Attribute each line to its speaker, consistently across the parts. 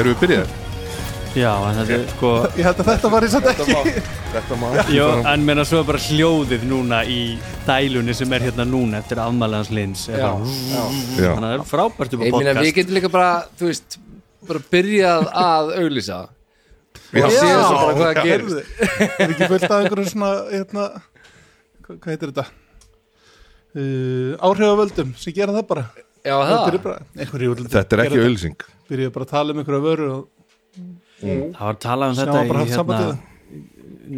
Speaker 1: Erum við byrjaðir?
Speaker 2: Já, en þetta er sko
Speaker 3: Ég held að þetta var í satt ekki.
Speaker 1: Þetta má
Speaker 2: Jó, en svo er bara hljóðið núna í dælunni sem er hérna núna eftir afmælaðans lins er
Speaker 4: Já,
Speaker 2: bara-
Speaker 4: já.
Speaker 1: Já.
Speaker 2: Þannig að það er frábært upp á
Speaker 4: Ég meina við
Speaker 2: podcast.
Speaker 4: getum líka bara, þú veist bara byrjað að auglýsa.
Speaker 1: Já.
Speaker 4: og séð svo bara hvað það
Speaker 3: Heyrðu,
Speaker 4: gerist.
Speaker 3: Er ekki fullt af einhverjum svona hérna, hvað, heitir þetta? Uh, áhrifavöldum sem gera það bara.
Speaker 4: Já,
Speaker 3: Þetta er
Speaker 4: það,
Speaker 1: Þetta er ekki
Speaker 3: gera
Speaker 1: auðlýsing
Speaker 3: Byrjuðu bara að tala um einhverju vöru og
Speaker 2: Það var talað um
Speaker 3: sjá
Speaker 2: þetta í hérna,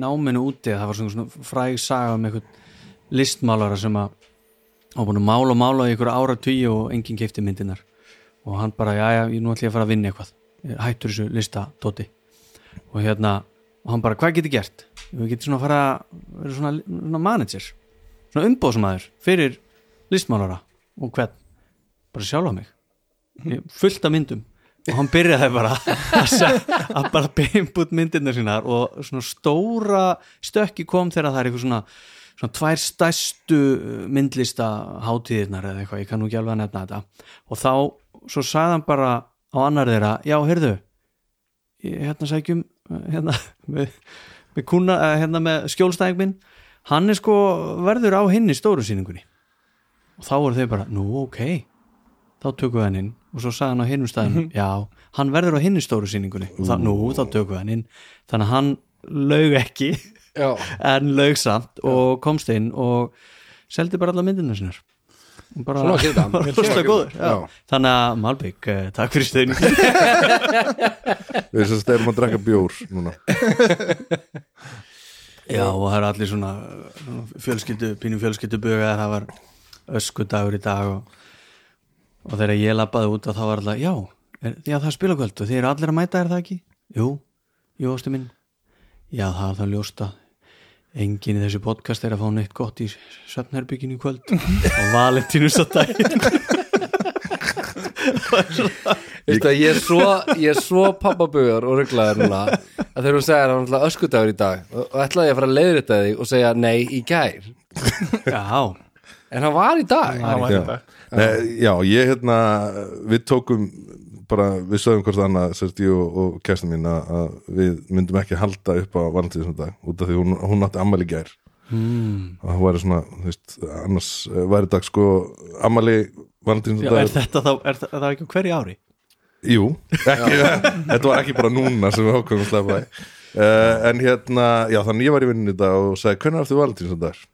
Speaker 2: náminu úti það var svona, fræg saga um einhvern listmálara sem að á búin að mála og mála í einhverju ára tugi og enginn keipti myndinar og hann bara, já, já, nú ætlum ég að fara að vinna eitthvað. Hættur þessu lista doti og hérna, og hann bara, hvað getur gert? Við getum svona að fara að vera svona, svona manager svona umbóðsmaður fyrir listmálara og hvern? Bara sjálfa mig. Fullt af myndum og hann byrjaði bara að, bara beimpa út myndirna sínar og svona stóra stökki kom þegar það er eitthvað svona svona tvær stærstu myndlista hátíðirnar eða eitthvað, ég kann nú ekki alveg að nefna þetta. Og þá, svo sagði hann bara á annar þeirra, já, heyrðu hérna sækjum hérna með, með kuna, hérna með skjólstæðing minn. Hann er sko verður á hinni stóru sýningunni. Og þá voru þau bara, nú, ok. Þá tökum við hann inn og svo sagði hann á hinnum staðinu já, hann verður á hinni stóru sýningunni. Og þá, nú, þá tökum við hann inn. Þannig að hann laug ekki
Speaker 4: já,
Speaker 2: en laug samt og komst inn og seldi bara alla myndina sinnar Og bara, rosta góður þannig að Malbygg, eh, takk fyrir stöðning
Speaker 1: Við erum að drekka bjór núna.
Speaker 2: Já og það er allir svona, fjölskyldu, pínu fjölskyldu buga það var öskudagur í dag og, og þegar ég labbaði út og þá var alltaf, já, er, já það er spilakvöld og þið eru allir að mæta er það ekki? Jú, jú, ástu minn. Já það er það ljósta enginn í þessu podcast er að fá neitt gott í söfnherbygginu í kvöld. Og Valentínus að
Speaker 4: að ég er svo, ég er svo pappabugur og rugglaður núna að þegar hún segir að hann ætla öskudagur í dag og, ætlaði ég að fara að leiðrita þig og segja nei í gær.
Speaker 2: Já,
Speaker 4: en hann var í dag.
Speaker 3: Það var
Speaker 1: Já.
Speaker 3: þetta
Speaker 1: Nei, já, ég hérna við tókum bara, við sögum hvort annað sérst ég og, og kæstin mín að við myndum ekki halda upp á valentíðsson dag út af því hún, hún átti ammali gær mm. og það væri svona, þú veist, annars eh, væri dag sko ammali valentíðsson
Speaker 2: já er
Speaker 1: dag
Speaker 2: þetta þá, er það, er það ekki á hverju ári?
Speaker 1: Jú, ekki, þetta var ekki bara núna sem við ákveðum að slepa uh, en hérna, já þannig ég var í vinninu í dag og sagði, hvernig er aftur valentíðsson dag?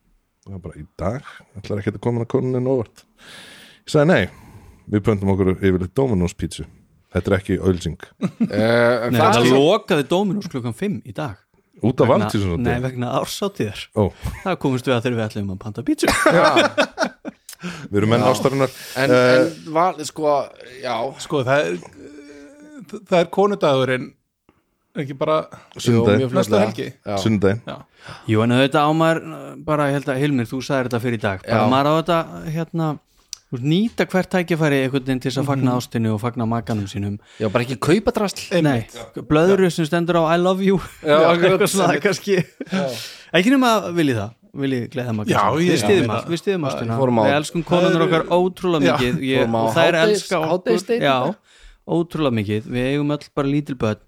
Speaker 1: og það bara, í dag, ætlar ekki að koma að konin óvart ég sagði, nei, við pöntum okkur yfirleitt Dominos pítsu þetta er ekki ölsing
Speaker 4: uh,
Speaker 2: Nei,
Speaker 4: það
Speaker 2: það lokaði Dominus klukkan 5 í dag.
Speaker 1: Út af valentíðsson
Speaker 2: Nei, vegna ársáttíðar
Speaker 1: Ó,
Speaker 2: Það komumst við að þegar við ætlum að panta pítsu
Speaker 1: við erum menn ástarinnar.
Speaker 4: En, en var, sko, já.
Speaker 3: Sko það er það er konudagurinn ekki bara
Speaker 1: Sunnudaginn.
Speaker 4: Jú,
Speaker 2: en þetta ámar bara, ég held að Hilmir, þú sagðir þetta fyrir í dag. Bara
Speaker 4: Já.
Speaker 2: maður á þetta, hérna nýta hvert tækifæri einhvern veginn til þess að fagna ástinu og fagna makanum sínum.
Speaker 4: Já, bara ekki kaupa drasl.
Speaker 2: Nei, blöðuru sem stendur á I love you.
Speaker 4: Já,
Speaker 2: eitthvað svona, kannski. Ekki nema að vilji það vilji gleða makan
Speaker 3: Já, ég-
Speaker 2: við stiðum allt, við stiðum ástina. Við elskum konunur okkar ótrúlega
Speaker 3: Já.
Speaker 2: mikið. Og þær elska okkur. ótrúlega mikið. Við eigum öll bara lítil börn.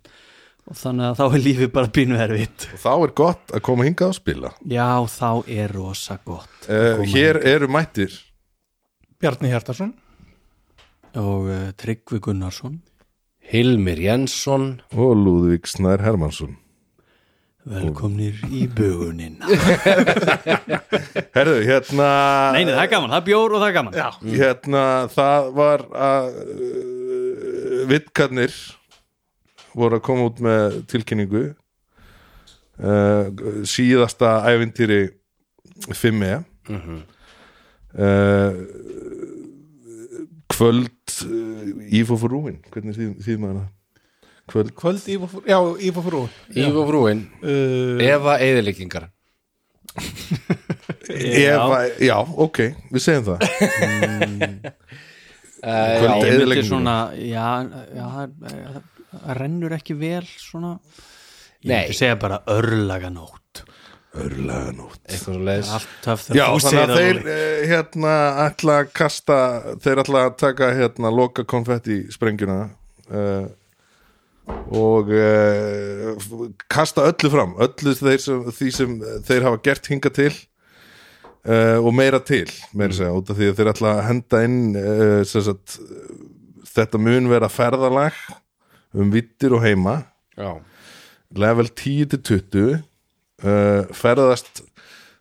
Speaker 2: Og þannig að þá er lífið bara pínu erfitt.
Speaker 1: Og þá er gott að koma hingað og spila.
Speaker 2: Já, þá er rosa gott
Speaker 1: uh, hér eru mættir
Speaker 3: Bjarni Hjartarsson
Speaker 2: og uh, Tryggvi Gunnarsson.
Speaker 4: Hilmir Jensson.
Speaker 1: Og Lúðvík Snær Hermansson
Speaker 2: velkomnir í bugunina
Speaker 1: herðu, hérna
Speaker 2: Nei, nei, það er gaman, það er bjór og það er gaman.
Speaker 3: Já,
Speaker 1: hérna það var að uh, vitkarnir voru að koma út með tilkynningu uh, síðasta ævintýri 5e uh, kvöld uh, Íf og frúin hvernig þýð, þýð maður það kvöld.
Speaker 3: Kvöld Ívo, já, Ívo frú
Speaker 4: Ívo Frúin,
Speaker 3: uh,
Speaker 4: Eva Eðileggingar
Speaker 1: Eva, já, ok, við segjum það. Kvöld
Speaker 2: svona, já, já það, rennur ekki vel svona. Ég myndi segja bara örlaganótt
Speaker 1: Örlaganótt.
Speaker 4: Eitthvað svo leiðis
Speaker 2: Allt töff
Speaker 1: Já, þannig að þeir eh, hérna ætla að kasta þeir ætla að taka hérna loka konfetti sprengjuna uh, og uh, kasta öllu fram öllu þeir sem, því sem þeir hafa gert hinga til uh, og meira til meira segja, út af því að þeir ætla að henda inn uh, sem sagt, þetta mun vera ferðalag um vittir og heima.
Speaker 4: Já,
Speaker 1: level 10 til 20 uh, ferðast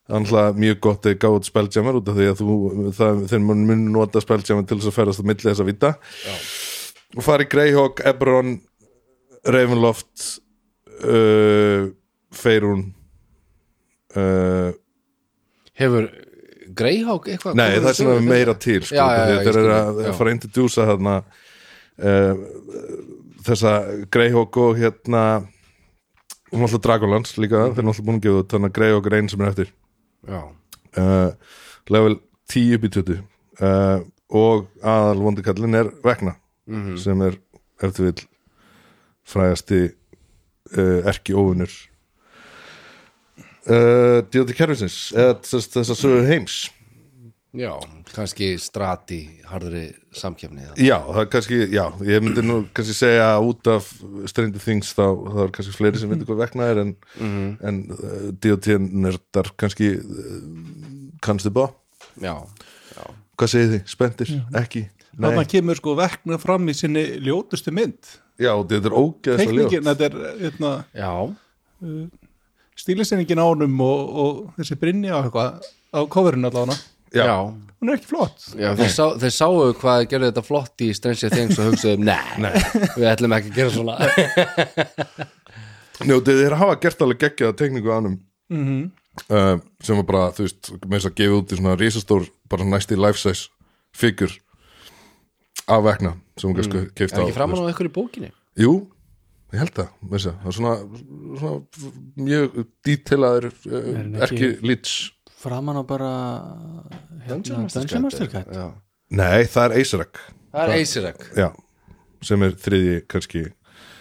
Speaker 1: Þannig mjög gott að gáða spelljammer út af því að þú, það, þeir mun nota spelljammer til þess að ferðast á milli þess að vita.
Speaker 4: Já.
Speaker 1: og fari Greyhawk, Eberron Ravenloft uh, Feirún uh,
Speaker 4: hefur Greyhawk eitthvað
Speaker 1: Nei, það er svona meira til sko, þeir eru að fara að introdusa þarna uh, þessa Greyhawk og hérna hún alltaf Dragonlance líka,
Speaker 4: Mhm.
Speaker 1: þeir alltaf búin að gefa út þannig að Greyhawk er einn sem er eftir. Uh, level 10 upp í 20 uh, og aðal vondikallin er Vegna
Speaker 4: Mhm.
Speaker 1: sem er eftir vil frægasti uh, erki óvinnur Díóti Kerfisins eða þess að sögur heims
Speaker 4: já. Kannski strati harðri samkefni eða-
Speaker 1: Já, það er kannski, já, ég myndi nú kannski segja að út af Stranger Things þá, það er kannski fleiri sem veitir hvað vegna er en, en uh, D.O.T. nerdar kannski uh, kannstu bá,
Speaker 4: já, já,
Speaker 1: hvað segið þið, spenntir, ekki? Nei,
Speaker 3: Þarna kemur sko vekna fram í sinni ljótustu mynd.
Speaker 1: Já, þetta er ógeðslega
Speaker 3: Tekningin,
Speaker 1: ljótt.
Speaker 3: þetta er hérna,
Speaker 4: já,
Speaker 3: stílisenningin á honum og, og þessi brinni á á coverinu allavega
Speaker 1: Já.
Speaker 4: já.
Speaker 3: hún er ekki flott
Speaker 4: Já, þeir, sá, þeir sáu hvað gerðu þetta flott í Stranger Things og hugsaðu, nei, nei, við ætlum ekki að gera svona
Speaker 1: Njótið þeir hafa gert alveg geggjaða tekningu ánum
Speaker 3: mm
Speaker 1: uh, sem var bara, þú veist, með þess að gefa út í svona risastór, bara næst í life size figur af vegna sem hún kannski mm. keift
Speaker 4: Er
Speaker 1: á
Speaker 4: ekki framan á ykkur í bókinni?
Speaker 1: Jú, ég held það, með þess að það er svona, svona mjög dítilaður uh,
Speaker 2: hann ekki-
Speaker 1: erki lits
Speaker 2: framan á bara hérna, Dungeon Master Cat.
Speaker 1: Nei, það er Acerek
Speaker 4: Það er Acerek
Speaker 1: Já, sem er þriði kannski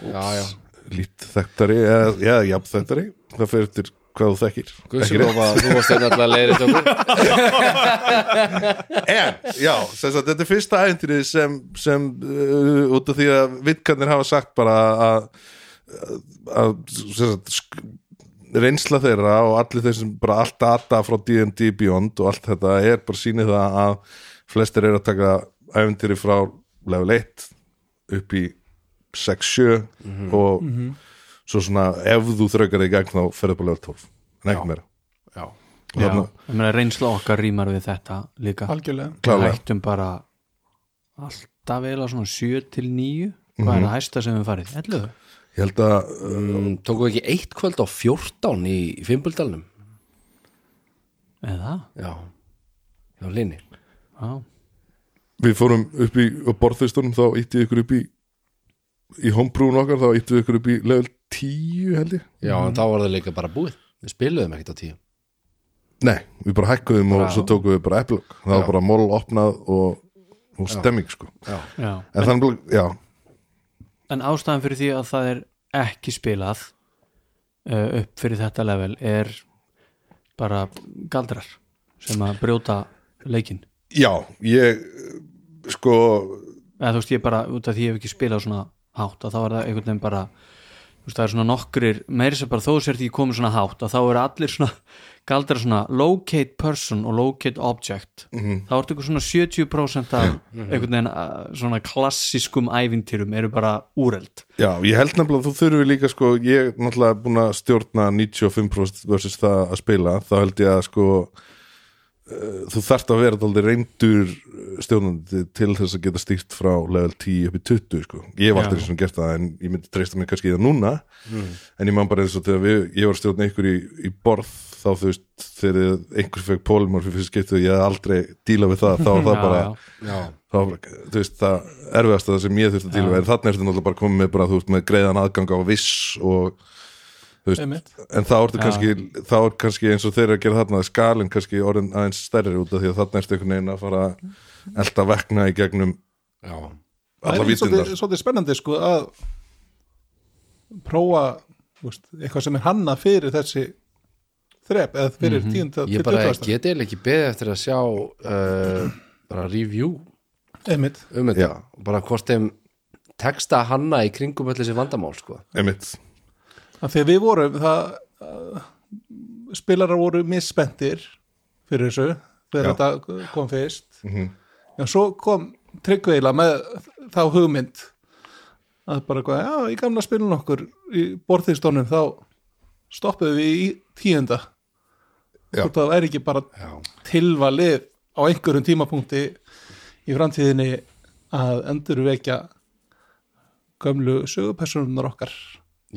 Speaker 4: Já, já.
Speaker 1: lít þekktari eða, já, jafn þekktari. Það fyrir til hvað þú þekkir.
Speaker 4: Guðsumlofa, þú varst einn alltaf leiðið okkur.
Speaker 1: En, já, þess að þetta er fyrsta æventrið sem, sem uh, út af því að vitkarnir hafa sagt bara að, að sagt, reynsla þeirra og allir þeir sem bara allt data frá D&D Beyond og allt þetta er bara sýnið það að flestir eru að taka æventyri frá level 1 upp í 6-7 og svo svona ef þú þraukar þig í gegn þá ferðu bara level 12 en ekki meira.
Speaker 4: Já,
Speaker 1: Og þarna-
Speaker 2: ég meina reynsla okkar rýmar við þetta líka.
Speaker 3: Algjörlega.
Speaker 2: Við hættum bara alltaf vel á svona 7 til 9 hvað er það hæsta sem við farið? 11?
Speaker 1: Ég held að uh,
Speaker 4: mm, tókum við ekki eitt kvöld á 14 í, í Fimbuldalnum
Speaker 2: eða?
Speaker 4: Já, já, Linni.
Speaker 2: Já,
Speaker 1: við fórum upp í borðþistunum þá ítti ykkur upp í í homebrúin okkar þá ítti ykkur upp í level 10 held ég.
Speaker 4: Já, en þá var það líka bara búið. Við spiluðum ekkert á tíu.
Speaker 1: Nei, við bara hækkuðum og svo tókum við bara eplug. Það var bara mól opnað og, og stemming sko.
Speaker 4: Já,
Speaker 2: já.
Speaker 1: En þannig, já,
Speaker 2: En ástæðan fyrir því að það er ekki spilað uh, upp fyrir þetta level er bara galdrar sem að brjóta leikinn.
Speaker 1: Já, ég sko,
Speaker 2: eða þú veist ég bara, út af því ég hef ekki spilað svona hátt að þá er það einhvern veginn bara þú veist það er svona nokkrir, meiri sem bara þó sér því komið svona hátt að þá eru allir svona galdrar svona locate person og locate object.
Speaker 1: Mhm.
Speaker 2: þá ertu eitthvað svona 70% af einhvern veginn uh, svona klassískum ævintýrum eru bara úreld.
Speaker 1: Já, ég held nefnilega að þú þurfi líka sko, ég er náttúrulega búin að stjórna 95% versus það að spila. Þá held ég að sko þú þarft að vera dálítið reyndur stjórnandi til þess að geta stýrt frá level 10 upp í 20 sko. ég hef aldrei svona gert það en ég myndi treysta mig kannski í það núna. En ég man bara eins og þegar við, ég var að stjórna ykkur í, í borð þá þú veist þegar einhver fekk polymorfi fyrir skiptu ég hef aldrei díla við það þá var það bara
Speaker 2: já.
Speaker 4: já,
Speaker 1: var bara, þú veist, það erfiðasta það sem ég þurfti að díla við, en þarna ertu náttúrulega bara komið með bara, þú veist, með greiðan aðgang á viss og, veist, en þá
Speaker 2: Já.
Speaker 1: kannski þá er kannski eins og þeir eru að gera þarna skalinn kannski orðin aðeins stærri út af því að þarna ertu einhvern veginn að fara að elta vekna í gegnum
Speaker 4: já,
Speaker 3: það
Speaker 1: alla
Speaker 3: er
Speaker 1: vítundar
Speaker 3: svolítið, svolítið spennandi sko að prófa veist, eitthvað sem er hanna fyrir þessi þrep eða fyrir mm tíunda
Speaker 4: ég
Speaker 3: til
Speaker 4: bara
Speaker 3: 20.
Speaker 4: get eða ekki beðið eftir að sjá uh, bara review
Speaker 3: einmitt.
Speaker 4: um þetta bara hvort þeim texta hanna í kringum öll þessi vandamál sko.
Speaker 1: einmitt
Speaker 3: að við vorum það uh, spilarar voru misspendir fyrir þessu þegar þetta kom fyrst
Speaker 1: Mhm.
Speaker 3: en svo kom tryggveila með þá hugmynd að bara eitthvað, já, í gamla spilun okkur í borðistónum þá stoppuðum við í tíunda það er ekki bara
Speaker 4: Já.
Speaker 3: tilvalið á einhverjum tímapunkti í framtíðinni að endurvekja gömlu sögupersonunar okkar.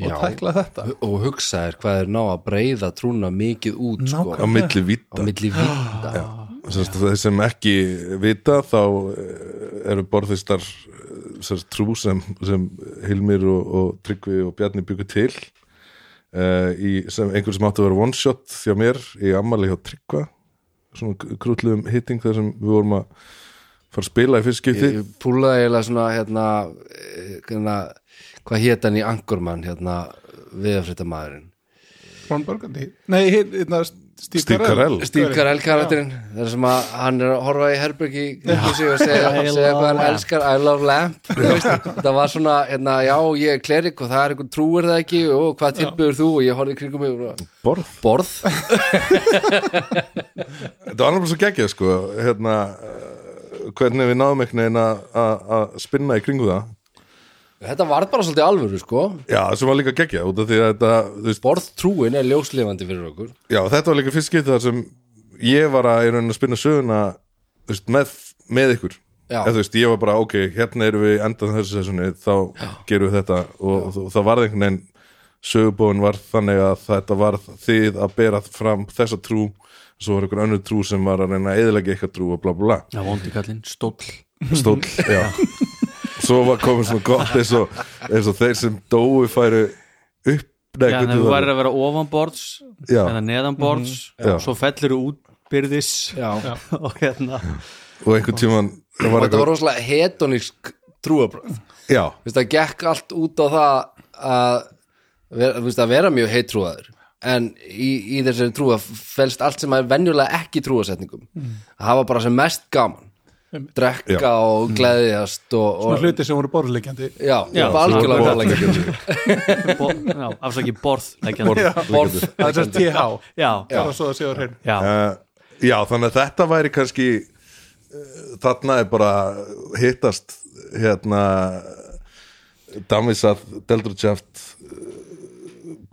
Speaker 3: Og tækla þetta.
Speaker 4: Og hugsa þér hvað er ná að breyða trúna mikið út sko,
Speaker 1: á milli
Speaker 4: á
Speaker 1: vita
Speaker 4: milli vita
Speaker 1: Sest, þeir sem ekki vita þá eh, eru borðistar eh, sest, trú sem, sem Hilmir og, og Tryggvi og Bjarni byggu til uh, í, sem einhver sem átti að vera one shot hjá mér í ammali hjá Tryggva. Svona krútluðum hitting þar sem við vorum að fara að spila í fyrst skipti.
Speaker 4: Ég púlaði eiginlega svona hérna, eh, hérna hvað hét hann í Angurmann hérna viðafrita maðurinn
Speaker 3: Ron Burgundy. Nei, hérna Steve
Speaker 1: Carell.
Speaker 4: Steve Carell. Karakterinn þar sem að hann er að horfa í herbergi og segja, hvað hann elskar. I love lamp. Það var svona, hérna, já ég er klerik og það er einhvern trúir það ekki og hvað tilbyður þú? Og ég horfði í kringum mig og
Speaker 1: borð.
Speaker 4: Borð.
Speaker 1: Þetta var annars svo geggjað sko. Hérna, uh, hvernig við náðum einhvern veginn að- spinna í kringu það.
Speaker 4: Þetta var bara svolítið alvöru sko.
Speaker 1: Já, sem var líka geggjað út af því að þetta,
Speaker 4: borðtrúin er ljóslifandi fyrir okkur.
Speaker 1: Já, þetta var líka fyrst skiptið þar sem ég var að, að spinna söguna veist, með, með ykkur.
Speaker 4: Já.
Speaker 1: Eða, veist, ég var bara, ok, hérna erum við endan þessu sessuni, þá gerum við þetta. Og, og það varð einhvern veginn sögubóin var þannig að þetta var þið að bera fram þessa trú svo var einhver önnur trú sem var að reyna að eðilega eitthvað trú og bla bla bla.
Speaker 2: Já, vondi kallinn, stóll.
Speaker 1: Stóll, já. Svo var komið svona gott eins og, eins og þeir sem dói færu upp nei,
Speaker 2: Já,
Speaker 1: hvernig
Speaker 2: það
Speaker 1: var
Speaker 2: væri að vera ofanbords
Speaker 1: Já.
Speaker 2: eða neðanbords
Speaker 1: Já.
Speaker 2: og svo fellur út byrðis
Speaker 4: já.
Speaker 2: og hérna.
Speaker 1: Og einhvern tíman það var
Speaker 4: og þetta var rosalega hedonisk trúabröð
Speaker 1: já,
Speaker 4: Vist, það gekk allt út á það að vera, að vera mjög heitrúaður en í, í þessari trúa felst allt sem er venjulega ekki trúasetningum að hafa bara sem mest gaman. Drekka
Speaker 1: Já.
Speaker 4: og gleðjast og,
Speaker 3: Svona
Speaker 4: og
Speaker 3: hluti sem voru borðleikjandi
Speaker 4: já,
Speaker 2: Já,
Speaker 4: bara algjörlega
Speaker 1: borð-
Speaker 4: borðleggjandi.
Speaker 2: bo, afsaki borð leggjan.
Speaker 1: borð,
Speaker 3: Það er þess TH
Speaker 2: já,
Speaker 3: bara svo að séu hrein
Speaker 2: já,
Speaker 1: Uh, já, þannig að þetta væri kannski uh, þarna er bara hittast hérna Damisað,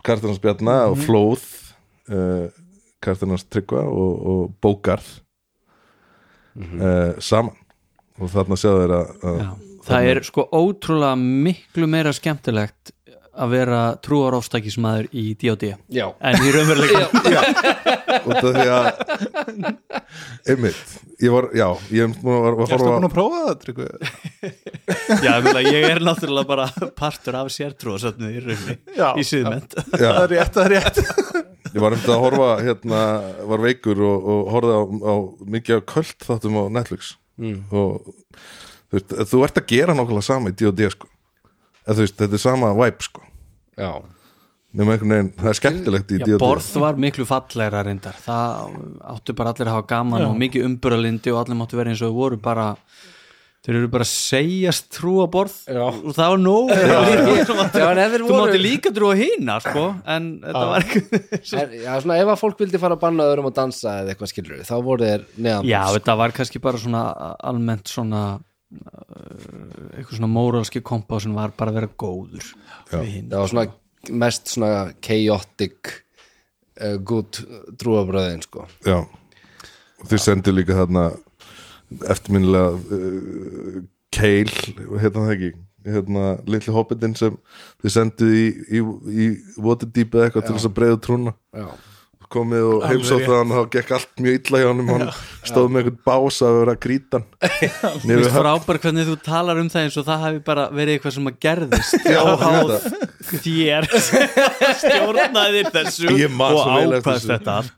Speaker 1: Deldrútsjaft uh, Kartinans Bjarna og Flóð uh, Kartinans Tryggva og, og Bókarð uh, saman. Og þarna séu þeir að,
Speaker 2: það er sko ótrúlega miklu meira skemmtilegt að vera trúarofstækismæður í D.O.D.
Speaker 4: já,
Speaker 2: en í raunveruleika
Speaker 1: út af því að einmitt, ég var, já ég er búin að, horfa
Speaker 3: búin að prófa það, Tryggvi?
Speaker 2: já, ég, meina, ég er náttúrulega bara partur af sértrúasöfnu í
Speaker 3: Já.
Speaker 2: í síðment
Speaker 1: já,
Speaker 3: Það er rétt, það er rétt.
Speaker 1: Ég var eftir að horfa hérna, var veikur og, og horfði á, á mikið af köld þáttum á Netflix. Og þú veist, þú ert að gera nákvæmlega sama í D&D sko. Veist, þetta er sama vibe sko
Speaker 4: já.
Speaker 1: Veginn, það er skemmtilegt í
Speaker 2: Já,
Speaker 1: D&D
Speaker 2: borð var miklu fallegra reyndar. Það áttu bara allir að hafa gaman og mikið umburalindi og allir máttu vera eins og þau voru bara þeir eru bara að segjast trúa borð.
Speaker 4: Já.
Speaker 2: og það var nóg. Þú
Speaker 4: Já,
Speaker 2: þú
Speaker 4: voru-
Speaker 2: mátti líka trúa hína sko, en þetta var ekki
Speaker 4: já, svona ef að fólk vildi fara að banna öðrum að dansa eða eitthvað skilur þá voru þeir neðan
Speaker 2: Já, þetta var kannski bara svona almennt svona uh, eitthvað svona móralski kompa sem var bara að vera góður.
Speaker 4: Það var svona mest svona chaotic uh, good trúabröðin sko.
Speaker 1: Já, og þið sendu líka þarna eftirminnilega uh, Keil, hérna það ekki? Hérna, litli hobbitin sem þið sendu í, í, í Waterdeep eða eitthvað til þess að breiða trúna?
Speaker 4: Já,
Speaker 1: komið og
Speaker 3: rétt.
Speaker 1: það hann þá gekk allt mjög illa hjá hann hann stóð með einhvern bás að vera grítan.
Speaker 2: Mér finnst frábær hvernig þú talar um það eins og það hafi bara verið eitthvað sem að gerðist.
Speaker 1: Já,
Speaker 2: þér. Stjórnaðir þessu og
Speaker 1: þessu.
Speaker 2: þetta allt.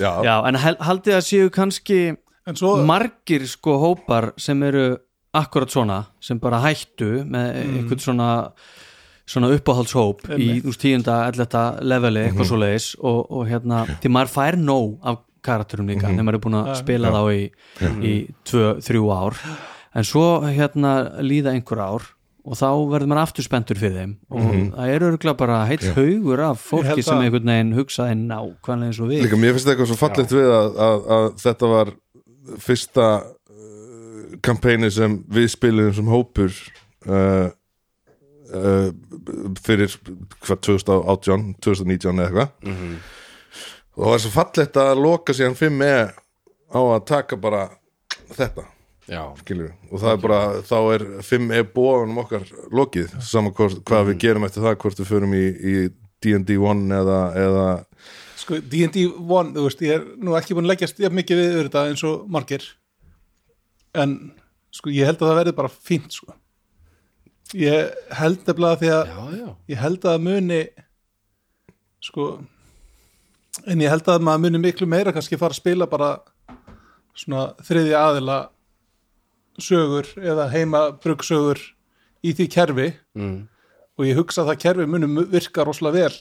Speaker 1: Já,
Speaker 2: Já, en haldið að séu kannski
Speaker 3: svo,
Speaker 2: margir sko hópar sem eru akkurat svona sem bara hættu með
Speaker 3: Mm.
Speaker 2: eitthvað svona svona uppáhaldshóp í úst, tíunda, elletta leveli, eitthvað svo leiðis og, og hérna, því maður fær nóg af karakterum líka, þegar maður er búin að spila þá í, í tvö, þrjú ár. En svo hérna líða einhver ár og þá verður maður aftur spenntur fyrir þeim og það er örgulega bara heilt haugur af fólki sem einhvern veginn hugsaði nákvæmlega eins og við.
Speaker 1: Líka, mér finnst eitthvað svo fallegt við að, að, að þetta var fyrsta uh, kampæni sem við spilum sem hópur uh, uh, fyrir hvað 2018, 2019 eða eitthvað. Og það var svo fallegt að loka síðan 5 e á að taka bara þetta
Speaker 4: já,
Speaker 1: skilur og það er bara, þá er 5 e bóðunum okkar lokið saman hvort, hvað við gerum eftir það hvort við förum í, í D&D 1 eða, eða
Speaker 3: sko D&D 1, þú veist, ég er nú ekki búin að leggjast jafn mikið við yfir þetta eins og margir. En sko ég held að það verði bara fínt sko ég held nefnilega því að
Speaker 4: já, já
Speaker 3: ég held að það muni sko en ég held að maður muni miklu meira kannski fara að spila bara svona þriðja aðila sögur eða heima bruggsögur í því kerfi
Speaker 4: mm.
Speaker 3: og ég hugsa að það kerfi muni mu- virka rosalega vel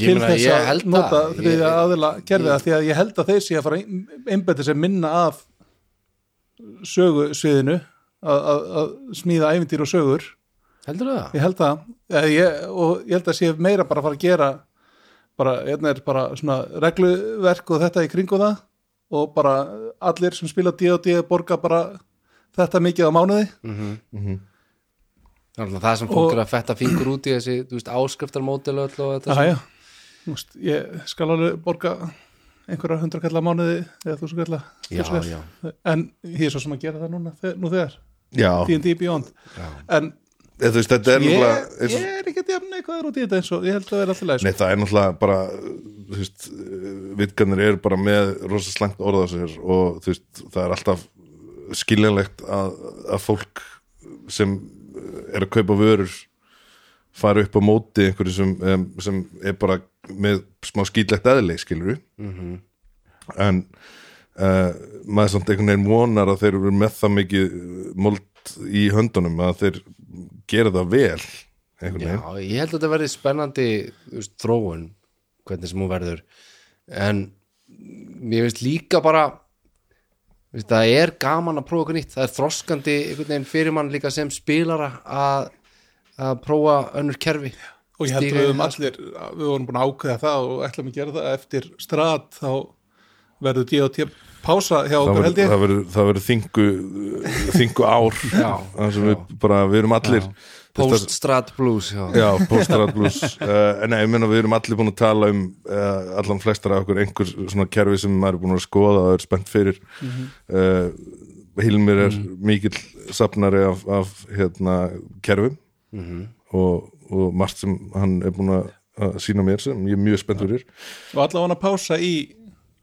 Speaker 3: til þess að nota
Speaker 4: það.
Speaker 3: þriðja
Speaker 4: Ég-
Speaker 3: aðila kerfið að því að ég held að þeir sé að fara einbæti sem minna af sögusviðinu að, að, að smíða ævintýr og sögur.
Speaker 4: Heldur það?
Speaker 3: ég held það. Ég, ég, og ég held að sé meira bara að fara að gera bara, hérna er bara svona regluverk og þetta í kringu það og bara allir sem spila D&D borga bara þetta mikið á mánuði.
Speaker 4: Það er náttúrulega það sem fólk er að fetta fingur út í þessi, þú veist, áskriftarmódel og þetta
Speaker 3: Já, já, Þú veist, ég skal alveg borga einhverja hundra kalla mánuði eða þú svo kalla.
Speaker 4: Já, já.
Speaker 3: en ég er svo sem að gera það núna nú þegar, D&D Beyond.
Speaker 4: Já.
Speaker 3: en
Speaker 1: þú veist, þetta er
Speaker 3: ég,
Speaker 1: og-
Speaker 3: ég er ekki að jafna eitthvað út í þetta eins og ég held að vera alltaf leið
Speaker 1: Nei, það er náttúrulega bara veist, vitganir eru bara með rosa slæmt orða sér og veist, það er alltaf skiljanlegt að, að fólk sem er að kaupa vörur fara upp á móti einhverju sem, em, sem er bara með smá skýtlegt eðli, skilur við en uh, maður samt einhvern veginn vonar að þeir eru með það mikið mold í höndunum að þeir gera það vel
Speaker 4: Já, ég held að þetta verði spennandi veist, þróun, hvernig sem hún verður. En ég veist líka bara þú veist, það er gaman að prófa okkur nýtt. Það er þroskandi einhvern veginn fyrir mann líka sem spilara að, að prófa önnur kerfi.
Speaker 3: Og ég held að við höfum allir við vorum búin að ákveða það og ætlum að gera það. Eftir strat þá verður D&D pása hjá okkur held ég.
Speaker 1: það verður það verður þingu þingu ár. Þar sem við bara, við erum allir
Speaker 4: post-strat blues já.
Speaker 1: já, postgrad plus uh, en nei, ég meina við erum allir búin að tala um uh, allan flestar af okkur einhver svona kerfi sem maður er búin að skoða og er spennt fyrir. Uh, Hilmir er mikill safnari af, af hérna kerfum. Og, og margt sem hann er búin að sína mér sem ég er mjög spennt fyrir.
Speaker 3: Og allavega að pása í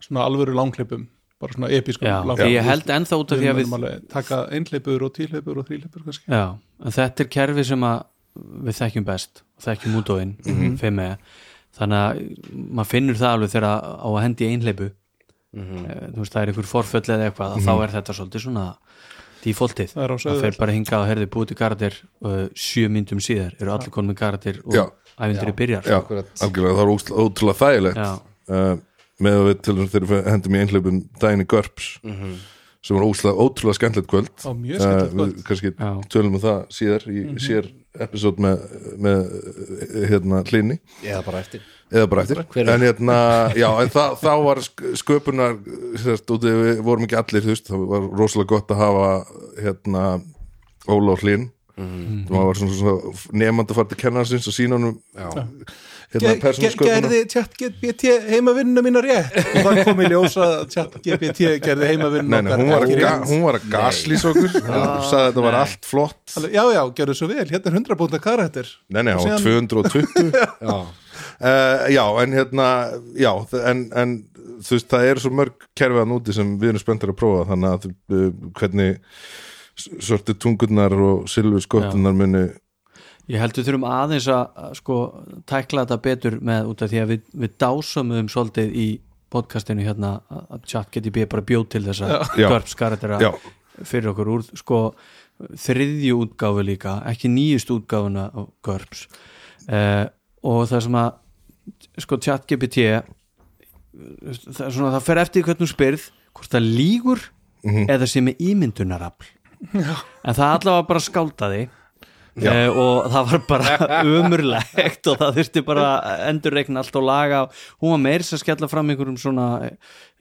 Speaker 3: svona alvöru langklippum bara svona episkum
Speaker 2: Já,
Speaker 3: langklippum
Speaker 2: ég held ennþá út af því að
Speaker 3: við
Speaker 2: við
Speaker 3: alveg taka einhleipur og tíhleipur og þríhleipur kannski.
Speaker 2: Já, en þetta er kerfi sem að við þekkjum best og þekkjum útóin mm -hmm. þannig að maður finnur það alveg þegar á að hendi einhleipu mm þú veist það er einhver forföll eða eitthvað mm þá er þetta svolítið svona defaultið,
Speaker 3: Það er
Speaker 2: fer bara hingað og herði búið til karakter uh, sjö myndum síðar, eru allir konum með karakter og
Speaker 1: Já.
Speaker 2: ævindri byrjar
Speaker 1: já,
Speaker 4: Akkurat.
Speaker 1: algjörlega, það er ótrúlega, þægilegt. Uh, með að við til þess þegar við hendum í einhleipun daginn í Görps sem var ótrúlega, ótrúlega skemmtilegt kvöld.
Speaker 3: Á, mjög skemmtilegt
Speaker 1: Eh,
Speaker 3: kvöld.
Speaker 1: við kannski
Speaker 2: Já.
Speaker 1: tölum um það síðar í sér episode með, með hérna hlýni
Speaker 4: eða bara eftir.
Speaker 1: Eða bara eftir.
Speaker 4: Hver
Speaker 1: en hérna, já, en það, þá var sk- sköpunar, sérst, úti við vorum ekki allir, þú veist, það var rosalega gott að hafa hérna Óla og hlýn
Speaker 3: Mhm.
Speaker 1: það var svona, svona nefnd að fara til kennarsins og sína honum hérna
Speaker 3: Ge- ge-
Speaker 1: persónusköpunar
Speaker 3: gerði chat GPT heimavinnuna mína rétt? Og það kom í ljósa að chat GPT gerði heimavinnuna
Speaker 1: hún var, að ga, hún var að gaslýsa okkur. Og sagði að þetta var allt flott.
Speaker 3: Já, já, gerðu svo vel, hérna er 100 búnta karakter.
Speaker 1: Nei, nei,
Speaker 3: Síðan-
Speaker 1: 220
Speaker 4: já,
Speaker 1: uh, Já, en hérna Já, en, en þú veist, það eru svo mörg kerfiðan úti sem við erum spenntir að prófa þannig að uh, hvernig svörtu tungurnar og silfur skottunar muni
Speaker 2: Ég held við þurfum aðeins að sko tækla þetta betur með út af því að við, við dásumum svolítið í podcastinu hérna að ChatGTP bara bjóð til þess að
Speaker 1: Já.
Speaker 2: Görps karakter
Speaker 1: Já.
Speaker 2: fyrir okkur úr sko þriðju útgáfu líka, ekki nýjust útgáfuna á Görps. Eh, og það sem að sko ChatGPT það, er svona, það fer eftir hvernig þú spyrð hvort það lígur eða sem er ímyndunarafl. En það allavega bara skáldaði Uh, og það var bara umurlegt og það þurfti bara endurreikna allt og laga. Hún var meir sem skella fram einhverjum svona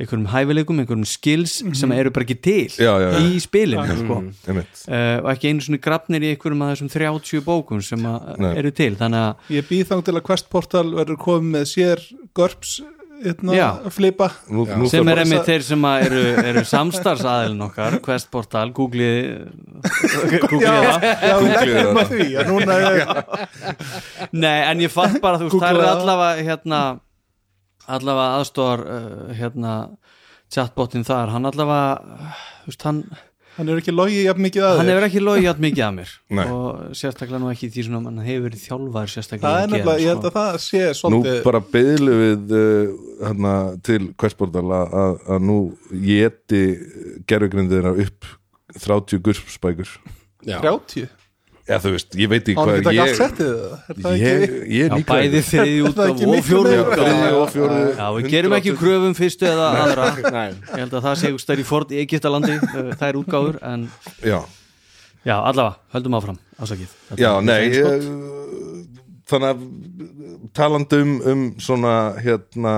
Speaker 2: einhverjum hæfileikum, einhverjum skills sem eru bara ekki til
Speaker 1: Já, já, já.
Speaker 2: í spilinu sko.
Speaker 1: einmitt.
Speaker 2: Uh, og ekki einu svona grafnir í einhverjum af þessum 30 bókum sem að eru til þannig að
Speaker 3: Ég býð þang til að Quest Portal verður komið með sér GURPS hérna,
Speaker 2: Já.
Speaker 3: flipa.
Speaker 1: Nú, nú
Speaker 2: sem er einmitt þeir sem að eru, eru samstarfsaðilin okkar Quest Portal, googlið googlið það.
Speaker 3: er,
Speaker 2: Nei, en ég fatt bara, þú veist, það er
Speaker 3: það.
Speaker 2: allavega hérna, allavega aðstóðar uh, hérna, chatbotin þar, hann allavega þú veist, hann,
Speaker 3: hann er ekki logið jafn mikið að
Speaker 2: hann
Speaker 3: þér
Speaker 2: hefur ekki logið ját mikið að mér
Speaker 1: Nei.
Speaker 2: og sérstaklega nú ekki því svona hann hefur verið þjálfaður sérstaklega
Speaker 3: Það er nefnilega, ég held
Speaker 2: sko.
Speaker 3: að það sé
Speaker 1: Nú
Speaker 3: svolítið
Speaker 1: bara beðlu við uh, hérna, til hversportal að, að, nú geti gerfugrindir upp 30 gurspækur
Speaker 4: Já.
Speaker 3: 30
Speaker 1: Já þú veist, ég veit ekki hvað
Speaker 3: ekki
Speaker 1: ég,
Speaker 3: settið það? Er það
Speaker 1: ég,
Speaker 3: ekki
Speaker 1: ég
Speaker 2: Já,
Speaker 1: líka
Speaker 2: bæði
Speaker 3: Er það
Speaker 2: útgáf
Speaker 3: ekki
Speaker 2: og
Speaker 3: miklu
Speaker 2: fjóru
Speaker 3: meira?
Speaker 1: Já, þriðju og fjóru
Speaker 2: Já, við gerum ekki kröfum fyrstu eða aðra.
Speaker 4: Nei.
Speaker 2: ég held að það sé stær í Ford í Egyptalandi uh, það er útgáfur, en
Speaker 1: Já,
Speaker 2: já, allavega, höldum áfram ásakið Þetta
Speaker 1: já nei ég, Þannig að talandi um, um svona hérna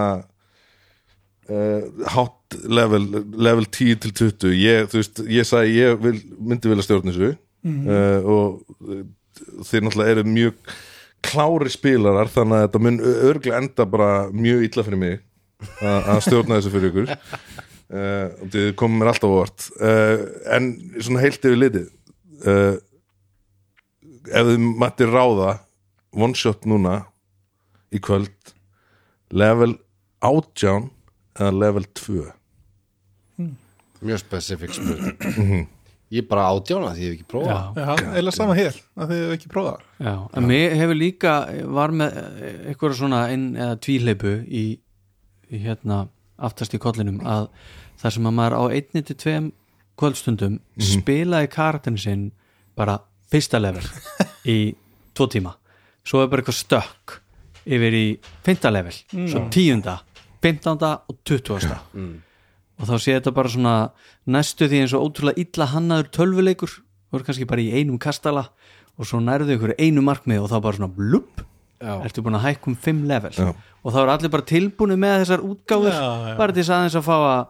Speaker 1: uh, hot level level 10 til 20 ég, þú veist, ég sagði ég vil, myndi vilja stjórn þessu uh, og uh, þeir náttúrulega eru mjög klári spilarar þannig að þetta mun örglega enda bara mjög illa fyrir mig að að stjórna þessu fyrir ykkur. Uh, og þið komum mér alltaf á vart uh, en svona heilt yfir litið uh, ef þið mættir ráða one shot núna í kvöld level 18 eða level 2
Speaker 4: Mjög specific spurning Ég er bara átjána því ég hef ekki prófað.
Speaker 2: Já.
Speaker 3: Eða sama hér, að þið hefur ekki prófað.
Speaker 2: Já, en mér hefur líka var með eitthvað svona inn eða tvíleipu í, í hérna aftast í kollinum að þar sem að maður á einni til tveim kvöldstundum spilaði karakterin sinn bara fyrsta level í tvo tíma. Svo er bara eitthvað stökk yfir í fynda level, svo tíunda fimmtánda og tuttugasta og þá sé þetta bara svona næstu því eins og ótrúlega illa hannaður tölvuleikur þú er kannski bara í einum kastala og svo nærðu ykkur einu markmið og þá bara svona blupp
Speaker 4: Já.
Speaker 2: ertu búin að hækkum fimm level
Speaker 1: Já.
Speaker 2: og þá er allir bara tilbúinu með þessar útgáfur
Speaker 3: Já, já.
Speaker 2: bara til þess aðeins að fá að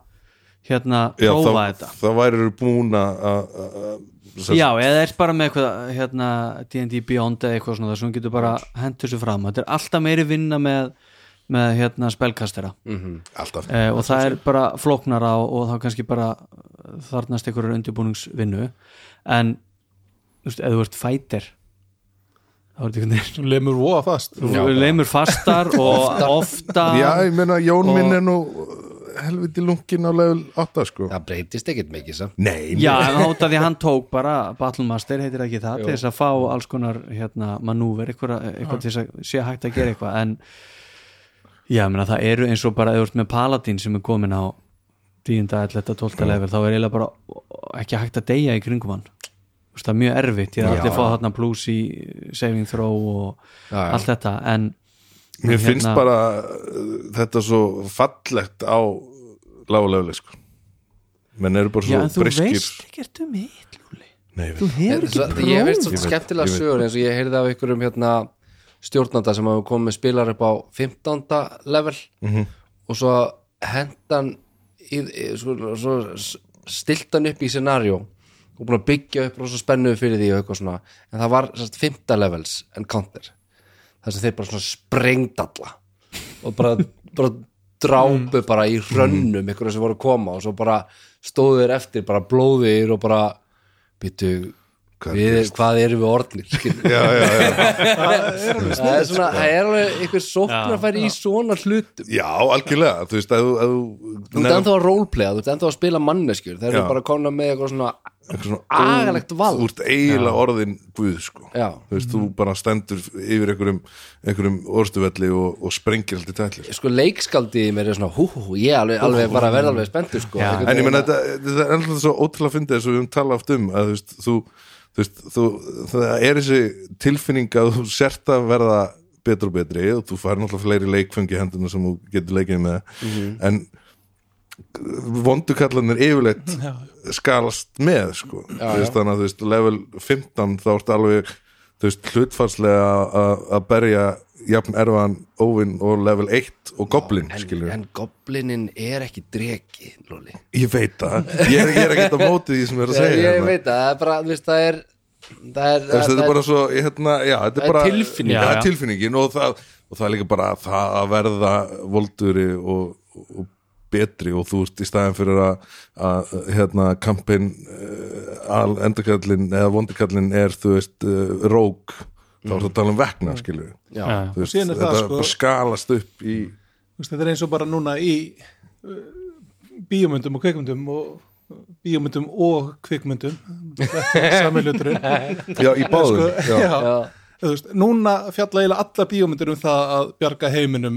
Speaker 2: hérna
Speaker 1: Já,
Speaker 2: prófa þetta
Speaker 1: þá væri búin að að- að-
Speaker 2: Já, eða er bara með eitthvað hérna, D&D Beyond eða eitthvað svona þar sem þú getur bara hendur sér fram þetta er alltaf meiri vinna með, með hérna spelkastera
Speaker 1: alltaf.
Speaker 2: Eh, og það er bara flóknara og, og þá kannski bara þarnast einhverjar undirbúningsvinnu. En þú veist, ef þú ert fætir þá er þetta einhvern veginn
Speaker 3: lemur voða fast.
Speaker 2: Þú leimur fastar og ofta
Speaker 1: Já, ég meina Jón
Speaker 2: Og-
Speaker 1: minn er nú helviti lungin á level 8 sko.
Speaker 4: Það breytist ekkert mikið samt.
Speaker 1: Nei,
Speaker 2: Já, en þá því að hann tók bara Battlemaster heitir ekki það til þess að fá alls konar hérna, manúver, eitthvað, eitthvað til þess að sé hægt að gera eitthvað. En já, ég meina, það eru eins og bara eða þú ert með Paladin sem er komin á 10. 11. 12. level þá er eiginlega bara ekki hægt að deyja í kringum hann Þú veist, það er mjög erfitt ég
Speaker 4: Já.
Speaker 2: er allir að fá þarna plus í saving throw og
Speaker 4: Já, já.
Speaker 2: allt þetta en
Speaker 1: Mér
Speaker 2: en
Speaker 1: finnst
Speaker 2: hérna-
Speaker 1: bara uh, þetta svo fallegt á lágulegli sko menn eru bara
Speaker 2: Já,
Speaker 1: svo
Speaker 2: en þú
Speaker 1: briskir
Speaker 2: veist ekkert um hitt, Lúli
Speaker 1: Nei,
Speaker 2: Þú hefur ekki
Speaker 4: Svo- Ég veist svo skemmtilega sögur eins og ég heyrði af einhverjum hérna stjórnanda sem hafa komið spilar upp á 15. level og svo hendan í, svo, svo stilt hann upp í scenario og búin að byggja upp rosa spennuð fyrir því og en það var sérst 5. levels encounter þar sem þeir bara svona sprengt alla og bara, bara drápu bara í hrönnum einhverju sem voru að koma og svo bara stóðu þeir eftir bara blóðir og bara býtu við, hvað erum við orðnir?
Speaker 1: Já, já, já,
Speaker 4: það er svona, það er alveg einhver sóknarfæri í svona hlutum.
Speaker 1: Já, algjörlega. Þú veist, að þú- að
Speaker 4: þú ert ennþá að roleplaya, þú ert ennþá að spila manneskjur. Þeir eru bara komna með eitthvað svona
Speaker 1: eitthvað svona
Speaker 4: agalegt vald.
Speaker 1: þú ert eiginlega orðin guð sko. Þú veist, þú bara stendur yfir einhverjum, einhverjum orstuvelli og, og sprengir allt í tætlir
Speaker 4: sko leikskaldi mér er svona hú hú hú, ég alveg, alveg bara verð alveg spenntur sko,
Speaker 1: en ég menna þetta, er ennlega svo ótrúlega að þú veist, þú, það er þessi tilfinning að þú sért að verða betur og betri og þú fær náttúrulega fleiri leikfengi henduna sem þú getur leikið með en vondukallanir yfirleitt skalast með sko.
Speaker 4: Já,
Speaker 1: Þú veist,
Speaker 4: já.
Speaker 1: þannig að þú veist, level 15 þá ertu alveg þú veist, hlutfarslega að- að berja jafn erfaðan óvinn og level 1 og goblin
Speaker 4: en,
Speaker 1: skilur
Speaker 4: en goblinin er ekki dregi Lóli
Speaker 1: ég veit það, ég er, ég er ekki að móti því sem er að
Speaker 4: ég,
Speaker 1: segja
Speaker 4: ég
Speaker 1: hérna.
Speaker 4: veit það, það er bara, þú veist, það er það er,
Speaker 1: þetta er bara svo, ég, hérna, já, þetta
Speaker 4: Það
Speaker 1: er bara
Speaker 4: tilfinning.
Speaker 1: Já,
Speaker 2: Já,
Speaker 1: það
Speaker 2: já.
Speaker 1: er tilfinningin og það, og það er líka bara það að verða volduri og, og betri og þú ert í staðin fyrir að, að hérna, kampin uh, al endurkallin eða vondikallin er, þú veist, uh, rók þá er það að tala um vekna,
Speaker 3: er
Speaker 1: þetta
Speaker 3: það, sko-
Speaker 1: skalast upp í
Speaker 3: Þú veist, þetta er eins og bara núna í uh, bíómyndum og kvikmyndum og bíómyndum og kvikmyndum. Sami hluturinn.
Speaker 1: Já, í báðum
Speaker 3: Sko,
Speaker 1: já.
Speaker 3: já.
Speaker 4: já,
Speaker 3: Þú veist, núna fjalla eiginlega alla bíómyndir um það að bjarga heiminum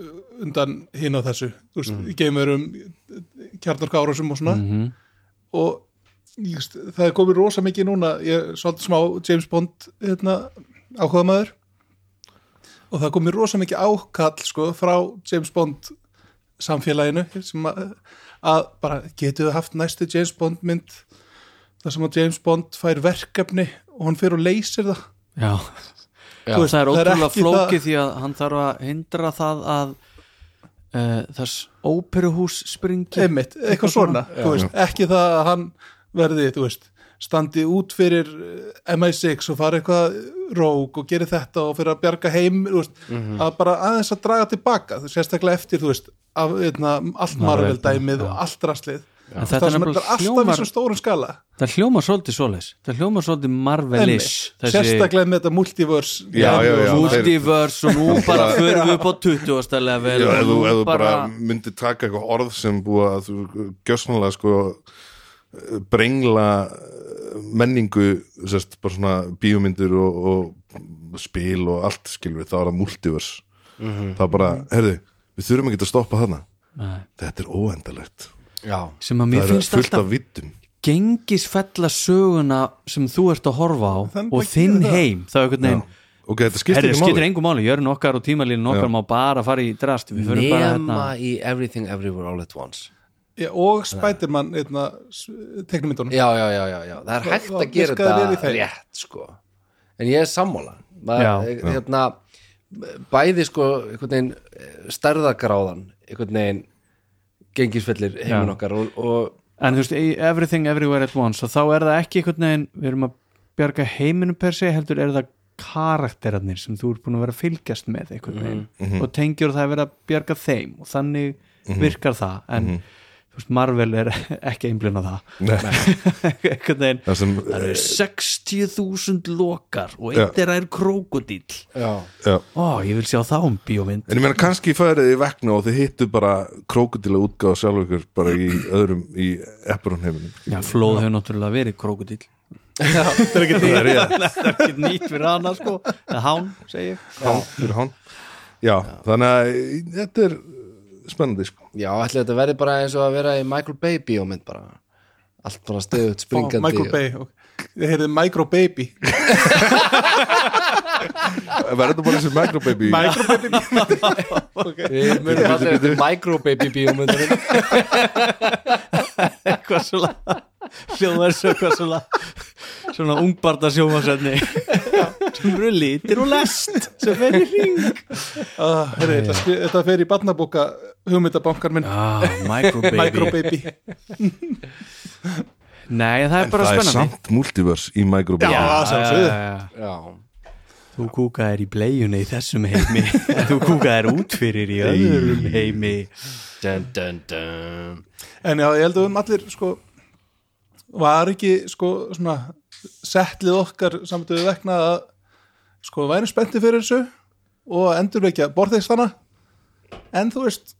Speaker 3: uh, undan hinn á þessu. Þú veist, mm. geimurum kjarnarkárusum og svona.
Speaker 2: Mhm.
Speaker 3: og ég veist, það er komið rosa mikið núna. Ég er svolítið smá James Bond hérna, áhuga maður og það er komið rosa mikið ákall sko, frá James Bond samfélaginu sem að, að bara getur þau haft næstu James Bond mynd þar sem að James Bond fær verkefni og hann fyrir og leysir það?
Speaker 2: Já,
Speaker 3: Þú veist,
Speaker 2: það er
Speaker 3: það
Speaker 2: ótrúlega flókið
Speaker 3: það-
Speaker 2: því að hann þarf að hindra það að uh, þess óperuhús springi.
Speaker 3: Einmitt, eitthvað svona. þú veist, ekki það að hann verði þú veist, standi út fyrir eh, MI6 og fara eitthvað róg og geri þetta og fyrir að bjarga heim veist, að bara aðeins að draga tilbaka sérstaklega eftir, þú veist af, eitna, allt
Speaker 2: Marvel,
Speaker 3: Marvel dæmið
Speaker 2: já.
Speaker 3: og allt raslið
Speaker 2: En
Speaker 3: það
Speaker 2: þetta er
Speaker 3: sem er alltaf í
Speaker 2: hljómar
Speaker 3: svo stórum skala
Speaker 2: það hljómar svolítið svoleiðis það hljómar svolítið Marvelish
Speaker 3: Einmitt. sérstaklega með þetta multiverse
Speaker 1: Já, já, já.
Speaker 2: multiverse og nú bara förum við upp á 20. level
Speaker 1: ef þú, þú bara myndir taka eitthvað orð sem búið að þú gjössanlega sko brengla menningu sérst, bara svona bíómyndir og, og spil og allt skilur við, þá er það multiverse. Það er bara, herðu, við þurfum ekki að stoppa þarna.
Speaker 2: Nei.
Speaker 1: þetta er óendalegt
Speaker 4: já,
Speaker 2: sem að
Speaker 1: það
Speaker 2: mér finnst alltaf gengisfella söguna sem þú ert að horfa á
Speaker 3: Þannig
Speaker 2: og þinn
Speaker 3: það.
Speaker 2: heim. Þá er einhvern veginn
Speaker 1: ok, þetta skiptir ekki
Speaker 2: skiptir
Speaker 1: máli.
Speaker 2: engum máli, jörn okkar og tímalínu okkar
Speaker 1: Já.
Speaker 2: má bara fara í drast. Við förum bara
Speaker 4: nema
Speaker 2: hérna
Speaker 4: í Everything Everywhere All at Once
Speaker 3: Já, og Spiderman einna, teknumyndunum
Speaker 4: já, já, já, já, já, það er hægt
Speaker 3: það
Speaker 4: að gera þetta rétt sko, en ég er sammála.
Speaker 2: Já.
Speaker 4: Maður, hérna bæði sko, eh, stærðagráðan, gengisfellir heiminn okkar og, og
Speaker 2: en þú veist, í everything everywhere at once og þá er það ekki einhvern veginn við erum að bjarga heiminum per se heldur er það karakterarnir sem þú ert búin að vera að fylgjast með einhvern veginn og tengjur það að vera að bjarga þeim og þannig virkar það. En þú veist, Marvel er ekki einblinn á það. Veginn
Speaker 1: það sem
Speaker 2: það eru 60.000 lokar og
Speaker 1: Já.
Speaker 2: eitt er er
Speaker 4: já,
Speaker 1: já.
Speaker 2: Ó, ég vil sjá þá um bíómynd.
Speaker 1: En ég meina kannski færið í vegna og þið hittu bara krókudíla útgáð sjálf ykkur bara í öðrum í Epperon heiminum.
Speaker 2: Já, flóð hefur náttúrulega verið krókudíl
Speaker 3: þetta er ekki því
Speaker 1: Það er
Speaker 2: það er ekki nýtt fyrir hana sko. Eða hán, segi ég.
Speaker 1: Hán, fyrir hán. Já, þannig að þetta er spennandi sko.
Speaker 4: Já, ætli þetta verði bara eins og að vera í Michael Bay bíómynd bara. Allt bara stöðut springandi
Speaker 3: Michael Bay og- Þið heyrðið Micro Baby.
Speaker 1: Verður þetta bara þessi microbaby
Speaker 3: Micro Baby? Okay.
Speaker 4: Við munum alltaf eftir Micro Baby bíómyndunum
Speaker 2: eitthvað svona hljóðar svo eitthvað svona svona ungbarta sjómasefni sem eru litir og lest sem fer í ring
Speaker 3: ah, herri, þetta, þetta fer í barnabóka hugmyndabankar minn.
Speaker 2: Ah, microbaby.
Speaker 3: Micro Baby
Speaker 2: nei það er
Speaker 1: En
Speaker 2: bara
Speaker 1: það er
Speaker 2: spennandi.
Speaker 1: samt multiverse í microbaby.
Speaker 3: Já.
Speaker 2: já, þú kúkaðir í bleiunni í þessum heimi. Þú kúkaðir út fyrir í öðrum heimi.
Speaker 4: Dun, dun, dun.
Speaker 3: En já, ég held að við um allir sko var ekki sko svona settlið okkar samtöðu vegna að sko væri spenntið fyrir þessu og endurvekja borðeistana en þú veist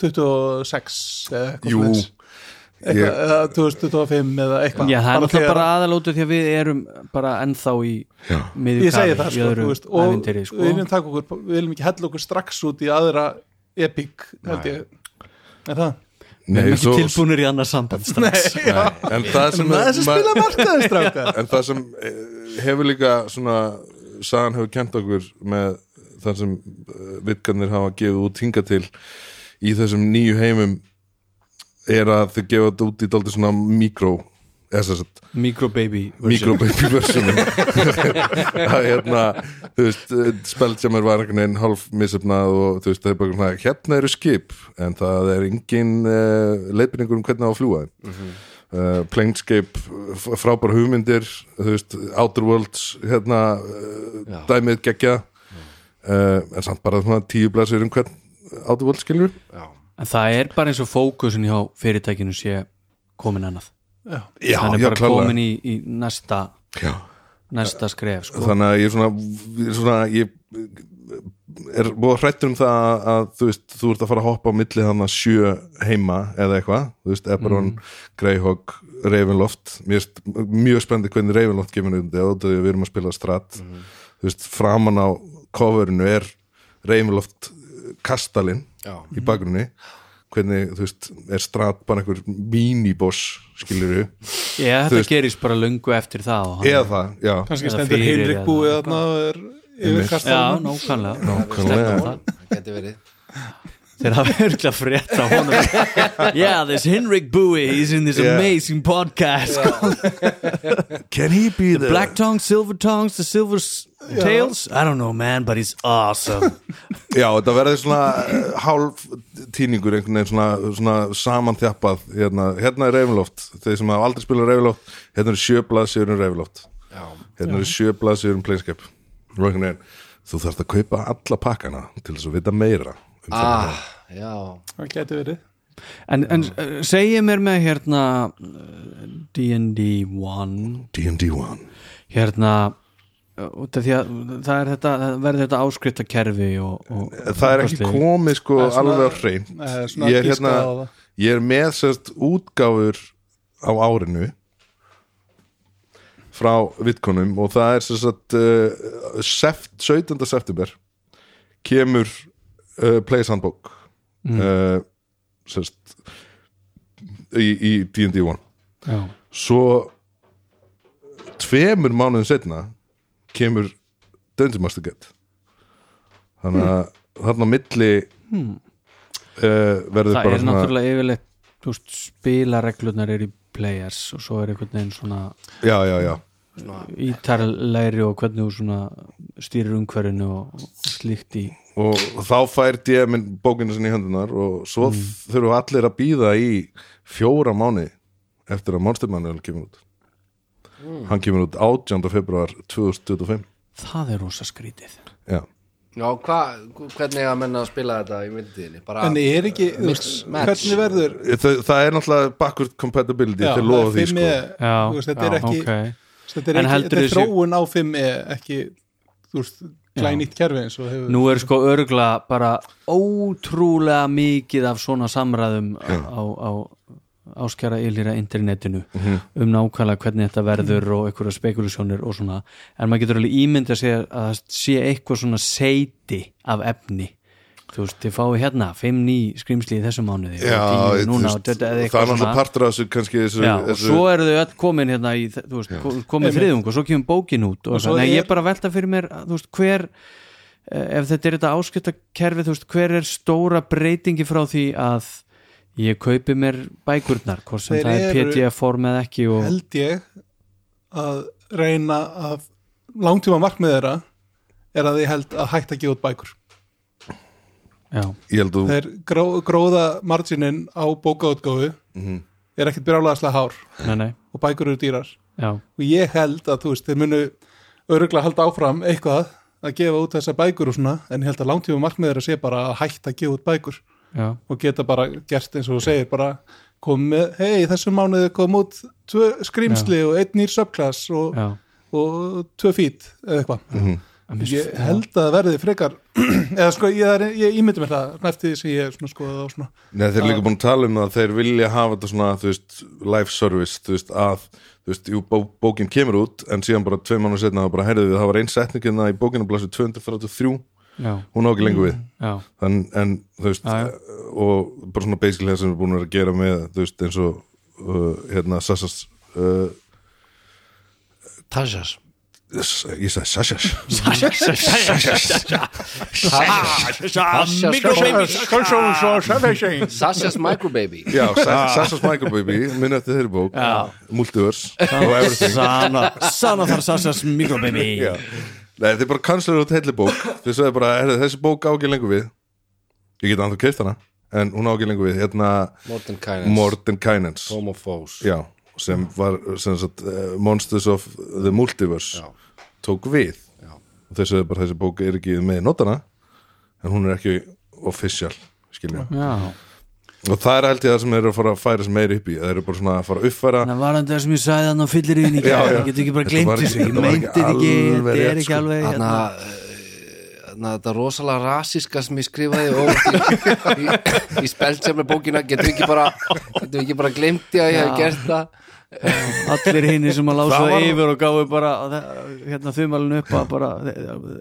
Speaker 3: 2026 eða eitthvað
Speaker 1: ég-
Speaker 3: eða 2025 eða eitthvað.
Speaker 2: Já það er
Speaker 3: þegar-
Speaker 2: bara aðalótu því að við erum bara ennþá í
Speaker 3: það
Speaker 2: í
Speaker 3: sko,
Speaker 2: öðru
Speaker 3: þú veist, og
Speaker 2: sko.
Speaker 3: við viljum taka okkur við viljum ekki hella okkur strax út í aðra epic held ég. Er það?
Speaker 2: Við
Speaker 1: Nei,
Speaker 2: erum ekki
Speaker 1: svo,
Speaker 2: tilbúinir í annað samband strax.
Speaker 3: Nei, já.
Speaker 1: en það sem, ma-
Speaker 3: spila markaðin stráka
Speaker 1: en það sem eh, hefur líka svona sagan hefur kent okkur með það sem vitgarnir hafa gefið út hinga til í þessum nýju heimum er að þau gefa þetta út í dálítið svona mikró eða sem sagt
Speaker 2: Microbaby
Speaker 1: mikrobaby versionum að hérna þú veist, Spelljammer var einhvern veginn hálf misöfnað og þú veist, það er bara svona hérna eru skip, en það er engin uh, leiðbyrningur um hvernig á að fljúa mm Planescape f- frábæra hugmyndir þú veist, Outer Worlds hérna, uh, dæmið geggja. Uh, en samt bara svona tíu blæsir um hvern Outer Worlds skilur
Speaker 4: Já,
Speaker 2: En það er bara eins og fókusin hjá fyrirtækinu sé komin annað
Speaker 3: Já,
Speaker 1: já,
Speaker 2: Hann er bara
Speaker 1: klárlega.
Speaker 2: komin í, í næsta
Speaker 1: já.
Speaker 2: næsta skref sko.
Speaker 1: þannig að ég er svona, ég er svona ég er búið hrættur um það að þú veist, þú ert að fara að hoppa á milli þannig að sjö heima eða eitthvað, þú veist, Eberron Greyhawk, Ravenloft. Mér er mjög spennandi hvernig Ravenloft kemur undir og við erum að spila strat. Þú veist, framan á coverinu er Ravenloft kastalinn í bakgrunni hvernig, þú veist, er strat bara einhver miniboss, skilur Þú
Speaker 2: þetta
Speaker 1: veist-
Speaker 2: gerist bara löngu eftir það og hann-
Speaker 1: eða það, já,
Speaker 3: kannski
Speaker 2: Eða
Speaker 3: stendur Heinrich búið þarna og er yfirkast
Speaker 2: Já, nákvæmlega.
Speaker 1: Nákvæmlega.
Speaker 2: Það.
Speaker 4: það. Geti verið
Speaker 2: Þeir hafa örgla frétt á honum. Yeah, this Henrik Bowie. He's in this
Speaker 1: Yeah.
Speaker 2: amazing podcast
Speaker 1: can he be the
Speaker 2: Black tongues, silver tongues, the silver s- tails? I don't know man, but he's awesome.
Speaker 1: Já, þetta verður svona uh, hálf tíningur einhvern veginn svona, svona samanþjappað hérna, hérna er Ravenloft, þeir sem hafa aldrei spilað Ravenloft, hérna er sjöblaðsjör um Ravenloft
Speaker 4: Já,
Speaker 1: hérna er um Planescape. Og einhvern veginn, þú þarft að kaupa alla pakkana til þess að vita meira um
Speaker 4: ah,
Speaker 3: það geti verið.
Speaker 2: En, en uh, segið mér með hérna D&D 1
Speaker 1: D&D 1
Speaker 2: hérna út af því að það er þetta það verður þetta áskrifta kerfi og, og
Speaker 1: Það er ekki komið sko
Speaker 3: er svona-
Speaker 1: alveg á hrein
Speaker 3: Það er svona
Speaker 1: ég er, hérna, ég er með sérst útgáfur á árinu frá vitkonum og það er sérst uh, seft, 17. september kemur uh, Place Handbook uh, sérst í, D&D 1
Speaker 2: Já.
Speaker 1: svo tveimur mánuðin setna kemur Dungeon Master Get. Þannig að þarna á milli uh, verður
Speaker 2: það
Speaker 1: bara
Speaker 2: er náttúrulega yfirleitt veist, spilareglurnar er í players og svo er einhvern veginn svona
Speaker 1: já, já, já,
Speaker 2: ítarlegri og hvernig þú stýrir umhverfinu og, og slíkt í
Speaker 1: og þá fær DM-in bókinu sinni í höndunar og svo
Speaker 2: Mm.
Speaker 1: þurfum allir að býða í fjóra mánu eftir að Monster Manual kemur út
Speaker 2: Mm.
Speaker 1: hann kemur út 18. februar 2025
Speaker 2: það er rosa skrítið
Speaker 1: já,
Speaker 4: Já, hva, hvernig að menna að spila þetta í myndiðinni? Bara,
Speaker 3: en er ekki, hvernig verður
Speaker 1: það, það er náttúrulega backward compatibility
Speaker 3: Já,
Speaker 1: til lofa
Speaker 3: það
Speaker 1: því
Speaker 3: er
Speaker 1: sko
Speaker 3: 5E,
Speaker 2: Já,
Speaker 3: þú veist, þetta er
Speaker 2: já,
Speaker 3: ekki
Speaker 2: ok.
Speaker 3: Þetta er,
Speaker 2: En
Speaker 3: ekki, þetta er
Speaker 2: þessi-
Speaker 3: þróun á 5E ekki, þú veist, glænýtt kerfi eins og hefur
Speaker 2: Nú er sko örgla bara ótrúlega mikið af svona samræðum á, á, á áskjara ylýra internetinu um nákvæmlega hvernig þetta verður og einhverja spekulusjónir og svona. En maður getur alveg ímyndið að segja að það sé eitthvað svona seiti af efni þú veist, þið fáið hérna fimm ný skrimsli í þessu mánuði
Speaker 1: Já,
Speaker 2: og núna
Speaker 1: veist,
Speaker 2: og
Speaker 1: það er náttúrulega partur af þessu kannski þessu,
Speaker 2: Já, og
Speaker 1: þessu
Speaker 2: svo eru þau öll komin hérna í, þú veist, ko- komið þriðung og svo kemur bókin út og,
Speaker 3: Og
Speaker 2: og Nei,
Speaker 3: er-
Speaker 2: ég er bara að velta fyrir mér að, þú veist, hver eh, ef þetta er þetta áskiptakerfi þú veist, hver er stóra breytingi frá því að ég kaupi mér bækurnar, hvort sem
Speaker 3: Þeir
Speaker 2: það er
Speaker 3: eru-
Speaker 2: PDF form eða ekki og,
Speaker 3: held ég að reyna að langtíma markmið þeirra er að ég held að hætta að gefa út bækur
Speaker 2: já,
Speaker 1: ég held að
Speaker 3: þeir gró, gróða marginin á bókaútgáfu.
Speaker 1: Mhm.
Speaker 3: er ekkert brjálaðslega hár.
Speaker 2: Nei, nei,
Speaker 3: og bækur eru dýrar.
Speaker 2: Já,
Speaker 3: og ég held að þú veist, þeir munu öruglega halda áfram eitthvað að gefa út þessa bækur og svona en ég held að langtíma markmið þeirra sé bara að hætta að gefa út bækur.
Speaker 2: Já,
Speaker 3: og geta bara gert eins og þú segir bara komið með, hei þessu mánuði kom út tvö skrýmsli og einn nýr subklass og, og tvö fít eða eitthvað.
Speaker 1: Mhm.
Speaker 3: Ég held að það verði frekar eða sko ég, er- ég ímyndi mér það eftir því sem ég er svona skoðað á svona.
Speaker 1: Nei, þeir eru líka búin að tala um það að þeir vilja hafa þetta svona, þú veist, live service þú veist, að, þú veist, jú, bó, bókin kemur út, en síðan bara tvei mánu setna það bara, heyrðu við, það var einn setningina í bókinu blæsu 243,
Speaker 2: já,
Speaker 1: hún á ekki lengur við.
Speaker 2: Já,
Speaker 1: en, en þú veist
Speaker 2: Já,
Speaker 1: og bara svona basically það sem við búin að að gera með, þú veist, eins og uh, hérna, Sassas uh,
Speaker 4: Tassas
Speaker 1: ég sagði Sashas
Speaker 4: Sasha's Microbaby.
Speaker 1: Já, Sa- Sashas Microbaby minn eftir þeirri bók. Multiverse. Og everything.
Speaker 2: Sana, sana þar
Speaker 1: Já. Nei, þetta er bara kanslar út heilli bók. Þessi bók á ekki lengur við. Ég get andur keift hana en hún á ekki lengur við, hérna
Speaker 4: Morten Kynens. Homofós
Speaker 1: já, sem var sem sagt, uh, Monsters of the Multiverse
Speaker 4: Já.
Speaker 1: tók við
Speaker 4: Já.
Speaker 1: og sagði bara, þessi bók er ekki með í notana en hún er ekki official skilja, og það er held ég það sem eru að fara að færa sem meiri upp í það eru bara svona að fara að uppfæra
Speaker 2: þannig var hann það sem ég sagði hann á fyllir
Speaker 1: Já, já.
Speaker 2: ég get ekki bara
Speaker 1: var
Speaker 2: þessu,
Speaker 1: ekki-
Speaker 2: ég meinti þetta ekki þetta er ekki
Speaker 1: sko.
Speaker 2: alveg
Speaker 4: Þannig
Speaker 2: hérna.
Speaker 4: að að þetta rosalega rasíska sem ég skrifaði og í, í, í speltsemna bókina getur ekki bara getur ekki bara glemti að ég hef gert það?
Speaker 2: Allir hinni sem að lása
Speaker 1: var-
Speaker 2: yfir og gáðu bara hérna þumalinn upp að bara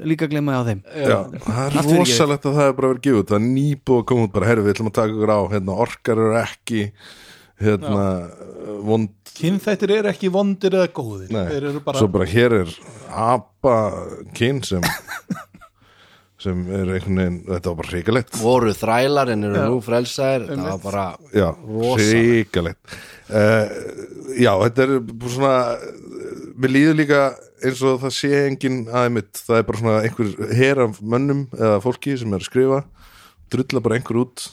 Speaker 2: líka glemma ég á þeim.
Speaker 1: Já, það er
Speaker 2: Allt
Speaker 1: rosalegt að það er bara verið gefið það er nýbúið að koma út bara, herri við ætlum að taka ykkur á. Hérna, orkar eru ekki hérna, vond
Speaker 3: kynþættir eru ekki vondir eða góðir.
Speaker 1: Nei,
Speaker 3: þeir eru bara,
Speaker 1: svo bara hér er apa kyn sem sem er einhvern veginn þetta var bara hrikalegt.
Speaker 4: Voru þrælar en eru nú frelsaðir það var bara
Speaker 1: já, hrikalegt. Uh, já, þetta er bara svona mér líður líka eins og það sé engin aðeimitt, það er bara svona einhver her af mönnum eða fólki sem er að skrifa drulla bara einhver út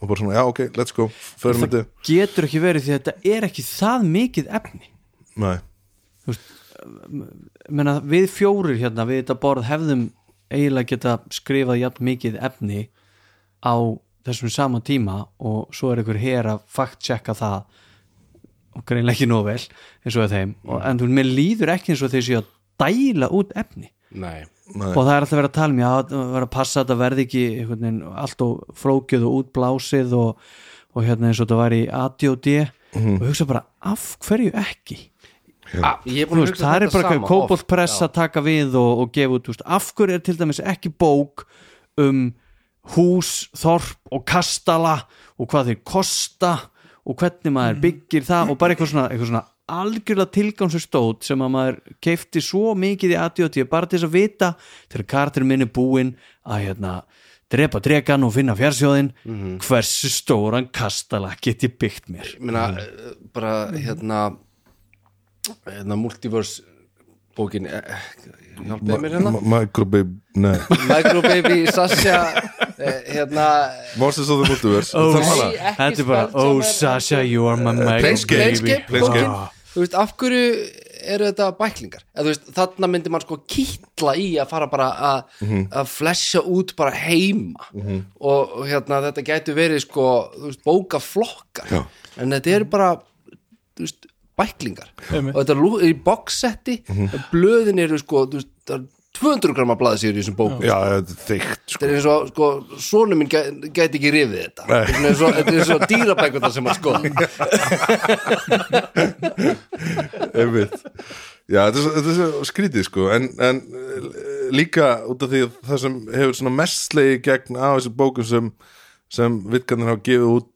Speaker 1: og bara svona, já ok, let's go förum þetta,
Speaker 2: getur ekki verið því að þetta er ekki það mikið efni.
Speaker 1: Nei.
Speaker 2: Menna, við fjórir hérna við þetta borð hefðum eiginlega geta skrifað jafn mikið efni á þessum sama tíma og svo er einhver hér að fact-checka það og greinlega ekki nóg vel eins og þeim. Og, en þú, mér líður ekki eins og þeir séu að dæla út efni.
Speaker 4: Nei,
Speaker 1: Nei.
Speaker 2: og það er alltaf verið að tala um já, það verið að passa að þetta verði ekki veginn, allt og flókjöð og útblásið og, og hérna eins og þetta var í ADOD og hugsa bara af hverju ekki það er bara
Speaker 4: oft.
Speaker 2: að taka við og, og gefa út, þú veist, af hverju er til dæmis ekki bók um hús, þorp og kastala og hvað þeir kosta og hvernig maður byggir það og bara eitthvað svona, eitthvað svona algjörlega tilgangsustótt sem að maður keifti svo mikið í ADOT bara til þess að vita þegar karturinn minn er búinn að hérna drepa dregan og finna fjarsjóðin hversu stóran kastala geti byggt mér?
Speaker 4: Ég meina, eh, bara hérna hérna multiverse bókin eh, hjálpaði mér hérna.
Speaker 1: Microbabe, nei.
Speaker 4: Microbaby, Sasha eh, hérna.
Speaker 1: Monsters of the Multiverse.
Speaker 2: Oh, Þetta er bara, oh Sasha, you are my micro
Speaker 1: Planescape.
Speaker 4: þú veist, af hverju eru þetta bæklingar? Eða þú veist, þarna myndi mann sko kýtla í að fara bara að að flesja út bara heima. Og, og hérna þetta gætu verið sko, þú veist, bókaflokkar.
Speaker 1: Já.
Speaker 4: en þetta eru bara þú veist, bæklingar.
Speaker 3: Einmitt.
Speaker 4: og þetta er í boxsetti blöðin eru sko, þú veist, það er 200 gramma blaðsýr í þessum bókum.
Speaker 1: Já, þetta er þykkt sko.
Speaker 4: þetta er eins og, sko, svona minn gæ- gæti ekki rifið þetta. Þetta er eins og, eins og dýrabækundar sem að skoða
Speaker 1: Einmitt. Já, þetta er, þetta er skrítið sko. En, en líka út af því að það sem hefur svona mestlegi gegn á þessu bókum sem, sem vitkarnir hafa gefið út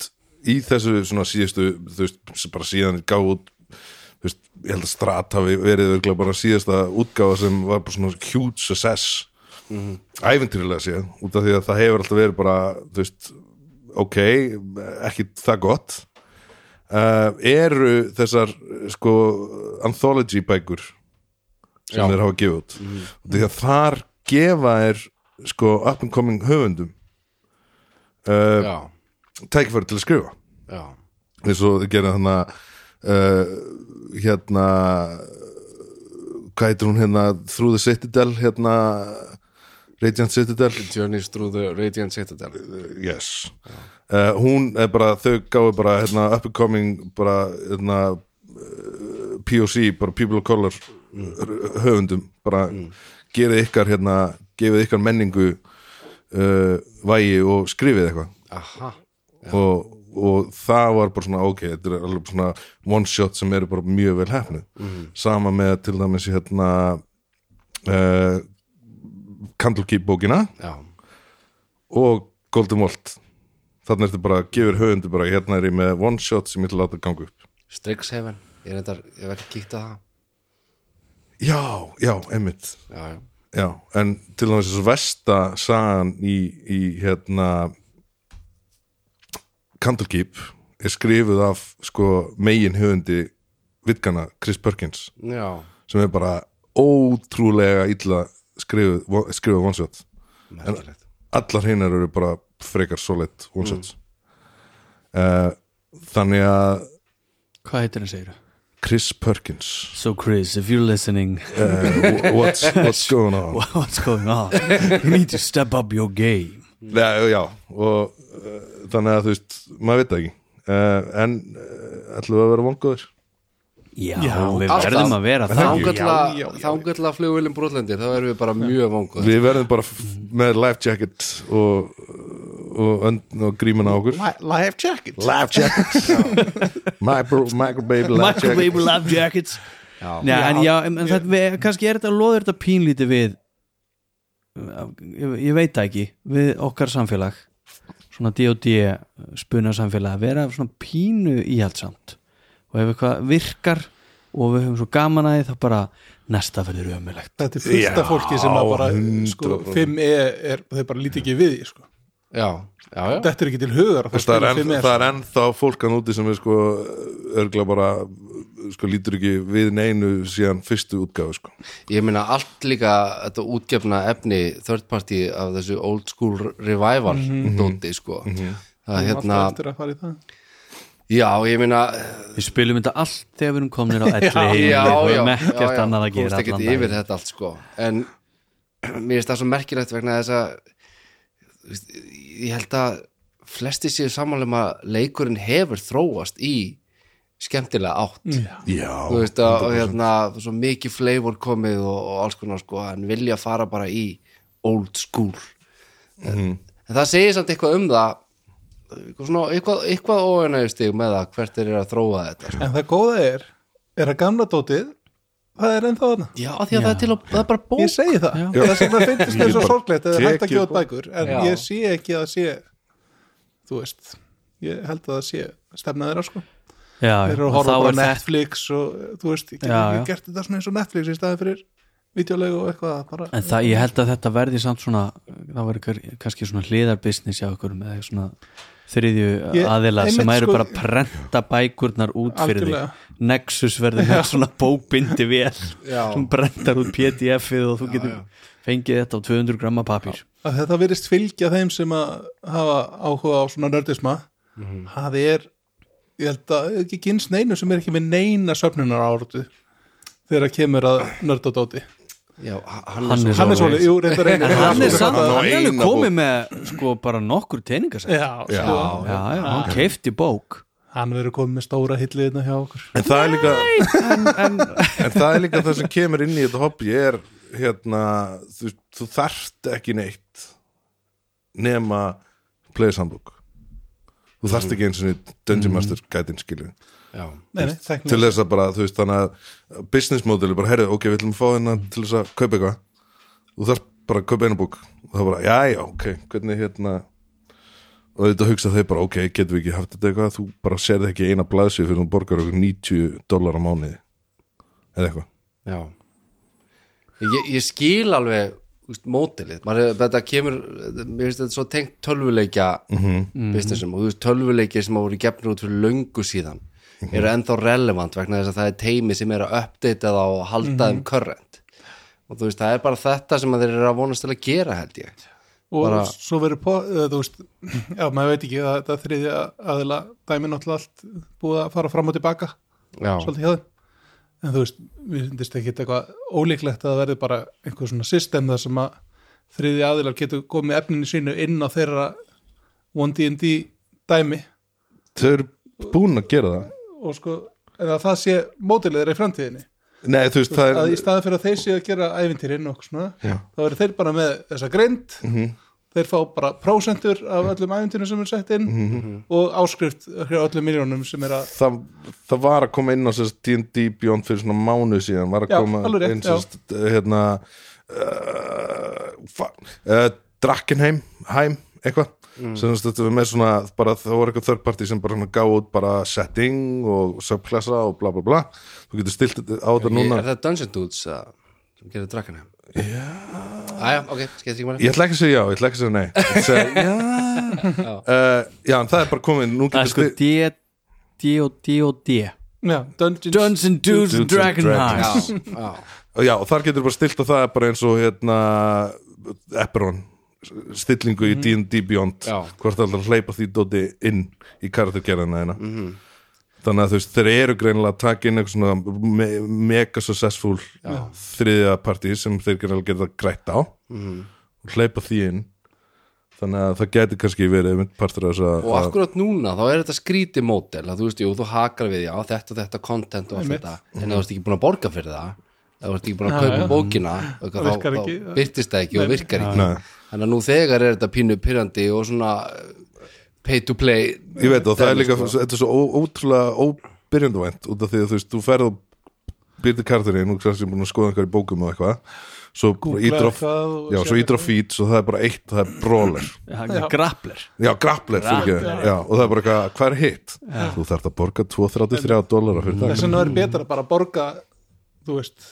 Speaker 1: í þessu svona síðustu þú veist, bara síðan gáð út veist, ég held að Strat hafi verið örugglega bara síðasta útgáfa sem var bara svona huge success. Mm æventýrlega séð, út af því að það hefur alltaf verið bara, þú veist ok, ekki það gott. Uh, eru þessar sko anthology bækur sem
Speaker 4: Já.
Speaker 1: þeir hafa gefið út? Mm. því að þar gefa er sko up and coming höfundum uh, tækifæri til að skrifa. Eins og þið gerir þannig uh, hérna hvað heitir hún hérna Through the Citadel hérna Radiant Citadel?
Speaker 4: Journeys through the Radiant Citadel.
Speaker 1: Yes. Uh, hún er bara, þau gáðu bara hérna, up and coming bara hérna, POC, bara people of color mm. höfundum bara gerið ykkar hérna, gefið ykkar menningu uh, vægi og skrifið eitthvað.
Speaker 4: Aha,
Speaker 1: og, og það var bara svona ok, þetta er alveg svona one shot sem eru bara mjög vel hefnu sama með til dæmis hérna uh, Candlekeep bókina.
Speaker 4: Já,
Speaker 1: og Golden Vault. Þannig er þetta bara, gefur höfundu bara hérna er ég með one shot sem ég ætla að láta ganga upp.
Speaker 4: Strixhaven ég er þetta, ég verð ekki kíkt að það.
Speaker 1: Já, já, einmitt.
Speaker 4: Já, já.
Speaker 1: já, en til dæmis þessu versta sagan í, í hérna Candlekeep er skrifuð af sko megin höfundi vitkana Chris Perkins.
Speaker 4: Já.
Speaker 1: sem er bara ótrúlega illa skrifuð, skrifuð one shot
Speaker 4: merkilegt.
Speaker 1: allar hinnar eru bara frekar solid one shots uh, þannig að
Speaker 2: Hvað heitir hann segir
Speaker 1: Chris Perkins.
Speaker 2: So Chris, if you're listening.
Speaker 1: Uh, what's, what's going on?
Speaker 2: What's going on? You need to step up your game.
Speaker 1: Já, já, og uh, þannig að þú veist, maður veit ekki. Uh, en uh, ætlum við að vera vonguður
Speaker 2: Já,
Speaker 3: Já,
Speaker 2: við
Speaker 4: alltaf.
Speaker 2: verðum að vera það.
Speaker 3: já, já.
Speaker 4: Þángalla flugviljum brotlendir þá erum við bara mjög vangur
Speaker 1: Við verðum bara með life jacket og, og, og, og gríman á okkur.
Speaker 3: Life jacket.
Speaker 1: Life jacket. Micro, micro baby life jacket.
Speaker 2: Baby Love Jackets
Speaker 4: Já.
Speaker 2: Já, en, já, en, þetta, við, kannski er þetta loður þetta pínlítið við ég, ég veit það ekki við okkar samfélag svona D&D spuna samfélag að vera svona pínu íhaldsamt og ef eitthvað virkar og við höfum svo gaman að því þá bara næsta verður ömulegt
Speaker 3: Þetta er af
Speaker 1: Já,
Speaker 3: fólki sem að bara sko,
Speaker 1: 100%.
Speaker 3: 5E er, þau bara líti ekki við sko.
Speaker 4: já, já, já.
Speaker 3: Þetta er ekki til hugar að
Speaker 1: það er,
Speaker 3: spila
Speaker 1: enn,
Speaker 3: 5E
Speaker 1: það er ennþá fólk að núti sem er sko örgla bara sko lítur ekki við neinu síðan fyrstu útgáfu sko.
Speaker 4: Ég meina allt líka þetta útgefna efni third party af þessu old school revival dóti sko. Það er hérna,
Speaker 3: það.
Speaker 4: Já ég meina
Speaker 2: við spilum þetta allt þegar við erum komnir á elli
Speaker 3: Já,
Speaker 4: já,
Speaker 2: við
Speaker 4: já,
Speaker 2: höfum ekkert
Speaker 4: já, já,
Speaker 2: annað að
Speaker 4: komst
Speaker 2: gera
Speaker 4: ekkert
Speaker 2: allan
Speaker 4: yfir
Speaker 2: daginn.
Speaker 4: þetta allt sko. En mér finnst það svo merkilegt vegna þess að þú veist, ég held að flesti séu samanlega að leikurinn hefur þróast í skemmtilega átt.
Speaker 1: Já,
Speaker 4: þú veist að og hérna, svo mikið flavor komið og, og alls konar sko en vilja fara bara í old school. En, en það segir samt eitthvað um það eitthvað, svona, eitthvað, eitthvað óanægustig með það hvert eru að þróa þetta sko.
Speaker 3: En það góða er, er að gamla dótið það er ennþá þarna.
Speaker 4: Já, af því að það er til að, það er bara bók.
Speaker 3: Ég segi það,
Speaker 2: Já.
Speaker 3: það sem það finnst
Speaker 1: Ég bara
Speaker 3: sorglegt eða hægt að út bækur en
Speaker 4: Já.
Speaker 3: ég sé ekki að sé þú veist ég held að það sé stefna þeirra sko
Speaker 2: já,
Speaker 3: þeir eru að
Speaker 2: og
Speaker 3: horfa
Speaker 2: þá
Speaker 3: bara Netflix og þú veist, ég
Speaker 2: Já, já.
Speaker 3: hef gert þetta svona eins og Netflix í staði fyrir videolegu og eitthvað bara
Speaker 2: En það, ég held að þetta verði samt svona það verður kannski svona hliðarbusiness hjá okkur með svona þriðju
Speaker 3: Ég-
Speaker 2: aðila sem eru
Speaker 3: sko-
Speaker 2: bara að prenta bækurnar út fyrir
Speaker 3: Algjörlega.
Speaker 2: þig Nexus verður með svona bókbindi vel
Speaker 4: Já.
Speaker 2: sem brentar út pdf-ið og þú getur fengið þetta á 200 gramma papír
Speaker 3: að þetta virðist fylgja þeim sem að hafa áhuga á svona nördisma það er ég held að ekki kynst neinu sem er ekki með neina söfnunar áratu þegar kemur að nördadóti
Speaker 4: já, hann, er svo
Speaker 3: hann svolítið, jú, reyndar reynir
Speaker 2: hann er samt,
Speaker 1: Hann
Speaker 2: er alveg komið með sko bara nokkur teiningasætt
Speaker 3: já,
Speaker 1: Já.
Speaker 3: sko,
Speaker 2: já, já, hann keifti bók.
Speaker 3: Hann verður komið með stóra hilliðina hjá okkur.
Speaker 1: En það er líka en, það er líka það sem kemur inn í þetta hobby er hérna þú, þarft ekki neitt nema playershandbook þú þarft ekki eins og Dungeon Master gætin skilju
Speaker 4: já,
Speaker 3: nei, nei,
Speaker 1: til þess að bara, þú veist, þannig að business model er bara, herrið, ok, við ætlum að fá hérna til þess að kaupa eitthvað. Þú þarf bara að kaupa einu bók. Og það bara, já, já, ok, hvernig hérna? Og þetta hugsa þeir bara, ok, getum við ekki haft þetta eitthvað, þú bara sérði ekki eina blaðsvið fyrir þú borgar okkur 90 dólar á mánuði. Eða eitthvað.
Speaker 4: Já. Ég, ég skil alveg mótilið, þetta kemur mér finnst þetta svo tengt tölvuleikja businessum og þú veist tölvuleikir sem hafa voru gefnir út fyrir löngu síðan eru ennþá relevant vegna þess að það er teimi sem er að uppdata það og halda þeim current. Og þú veist það er bara þetta sem þeir eru að vonast til að gera held ég.
Speaker 3: Og
Speaker 4: bara-
Speaker 3: svo verður þú veist, já, maður veit ekki að þetta þriðja aðila dæmi náttúrulega allt búið að fara fram og tilbaka.
Speaker 4: Já,
Speaker 3: svolítið hjá þeim en þú veist, við finnst ekki eitthvað ólíklegt að það verði bara einhver svona system þar sem að þriðja aðilar getur komið efninu sínu inn á þeirra 1D&D dæmi
Speaker 1: þau eru búin að gera það
Speaker 3: og sko, en að það sé mótilið þeirra í framtíðinni
Speaker 1: nei, þú veist, það
Speaker 3: að í
Speaker 1: er
Speaker 3: staði fyrir að þeir séu að gera ævintýrin og svona,
Speaker 1: Já.
Speaker 3: þá verður þeir bara með þessa grind
Speaker 1: Mhm.
Speaker 3: Þeir fá bara prósentur af öllum ævintýrum sem er sett inn
Speaker 1: Mhm.
Speaker 3: og áskrift hjá öllum miljónum sem er að
Speaker 1: það, það var að koma inn á sérst D&D Beyond fyrir svona mánu síðan var að
Speaker 3: Já,
Speaker 1: koma
Speaker 3: rétt,
Speaker 1: inn sérst hérna uh, uh, Drakkenheim Heim, eitthvað. Sem þetta með svona bara það voru eitthvað third party sem bara svona gá út bara setting og subklassa og bla bla bla. Þú getur stilt á þetta núna.
Speaker 4: Er það Dungeon Dudes að, Drakenheim? Já Æja, ok, skeitt ekki máli.
Speaker 1: Ég ætla ekki að segja já, ég ætla ekki að segja nei. Ég segja, já, uh, já, en það er bara komið nú
Speaker 2: það er
Speaker 1: getur
Speaker 2: sko D D og D og D.
Speaker 3: Já, Dungeons,
Speaker 2: Dungeons and Dudes and Dragon. Hearts
Speaker 4: Já, já.
Speaker 1: Já, og þar getur bara stilt og það er bara eins og hérna Eperon stillingu í D&D Beyond.
Speaker 4: Já.
Speaker 1: hvort það er að hleypa því dóti inn í karaktergerðina þeina þannig að þú veist, þeir eru greinilega að taka inn eitthvað svona me mega successful þriðja partí sem þeir greinilega geta grætt á. Og hleypa því inn. Þannig að það geti kannski verið mynd partur af þess að
Speaker 4: Og akkurat núna, þá er þetta skríti mótel að þú veist, jú, þú hakar við, já, þetta og þetta content og allt þetta, en þú ert ekki búin að borga fyrir það þú ert ekki búin að kaupa bókina þá, byrtist það ekki og virkar ekki.
Speaker 1: Nei.
Speaker 4: þannig að nú þegar er þetta pínu pyrrandi og svona pay to play.
Speaker 1: Ég veit og það er líka,
Speaker 4: sko.
Speaker 1: þetta er svo ó, ótrúlega óbyrjanduvænt út af því að þú veist, þú ferð og byrði karakterinn og kannski búin að skoða einhver í bókum og eitthvað svo já,
Speaker 3: sjá
Speaker 1: svo það. er bara eitt það er brawler.
Speaker 2: Já, grappler.
Speaker 1: Já, grappler fyrir ekki, og það er bara eitthvað, hvað er hitt? Þú þarft að borga 233 dólarar fyrir það.
Speaker 3: Þess vegna er betra bara að borga þú veist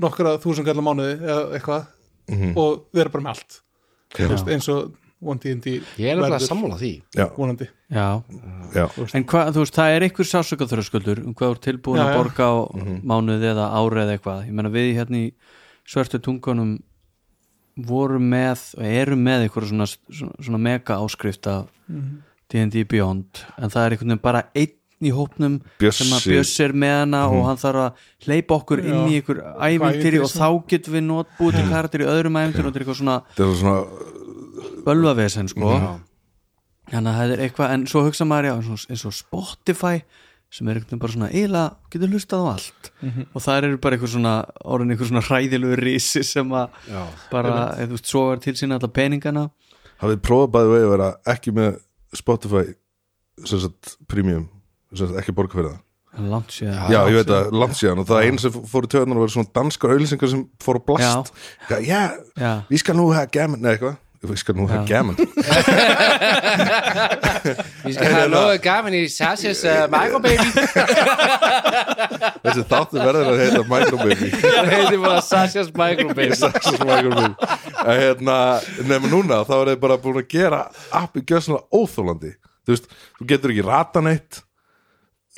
Speaker 3: nokkra þúsund kallar mánuði eða eitthvað
Speaker 1: Mhm.
Speaker 3: og vera bara með allt. Eins og One D&D
Speaker 4: ég er nefnilega
Speaker 3: verður
Speaker 4: sammála því.
Speaker 1: Já,
Speaker 3: vonandi.
Speaker 2: Já,
Speaker 1: já,
Speaker 2: en hvað, þú veist, það er einhver sásökaþröskuldur um hvað er tilbúin
Speaker 3: Já,
Speaker 2: að borga á mánuði eða ári eða eitthvað. Ég meina við hérna í svörtu tungunum vorum með og erum með einhverja svona, svona, svona mega áskrift af D&D Beyond en það er einhvern veginn bara einn í hópnum
Speaker 1: Bjössi.
Speaker 2: sem að Bjössi. Er með hana og hann þarf að hleypa okkur inn í einhver ævintýri
Speaker 3: ævintýri
Speaker 2: og þá getum við not búið til karakter í öðrum ævintýri og þetta er eitthvað svona bölvavesen sko. Þannig að það er eitthvað, en svo hugsa maður já, eins og, Spotify sem er veginn bara svona eiginlega, getur hlustað á allt. Og það eru bara einhver svona orðin einhver svona hræðilegu risi sem að
Speaker 4: Já.
Speaker 2: bara, eða þú veist, svo er til sína alla peningana.
Speaker 1: Hafið prófað bæði vegi að vera ekki með Spotify sem sagt premium sem sagt ekki borga fyrir það?
Speaker 2: Séð
Speaker 1: Já, ég veit að langt síðan. og það einu sem fór í töðunar var svona danskar auðlýsingar sem fór blast. Já, já,
Speaker 2: Já.
Speaker 1: við skal nú hafa gaman Nei, eitthvað, við skal nú hafa gaman.
Speaker 4: Við skal hafa nógu gaman í Sasha's uh, Microbaby.
Speaker 1: Þessi þáttu verður að heita Microbaby.
Speaker 4: Það heiti bara Sasha's Microbaby.
Speaker 1: Sexus Microbaby. En hérna, nema núna þá er þið bara búin að gera appi gjössanlega óþólandi Þú veist, þú getur ekki rata neitt.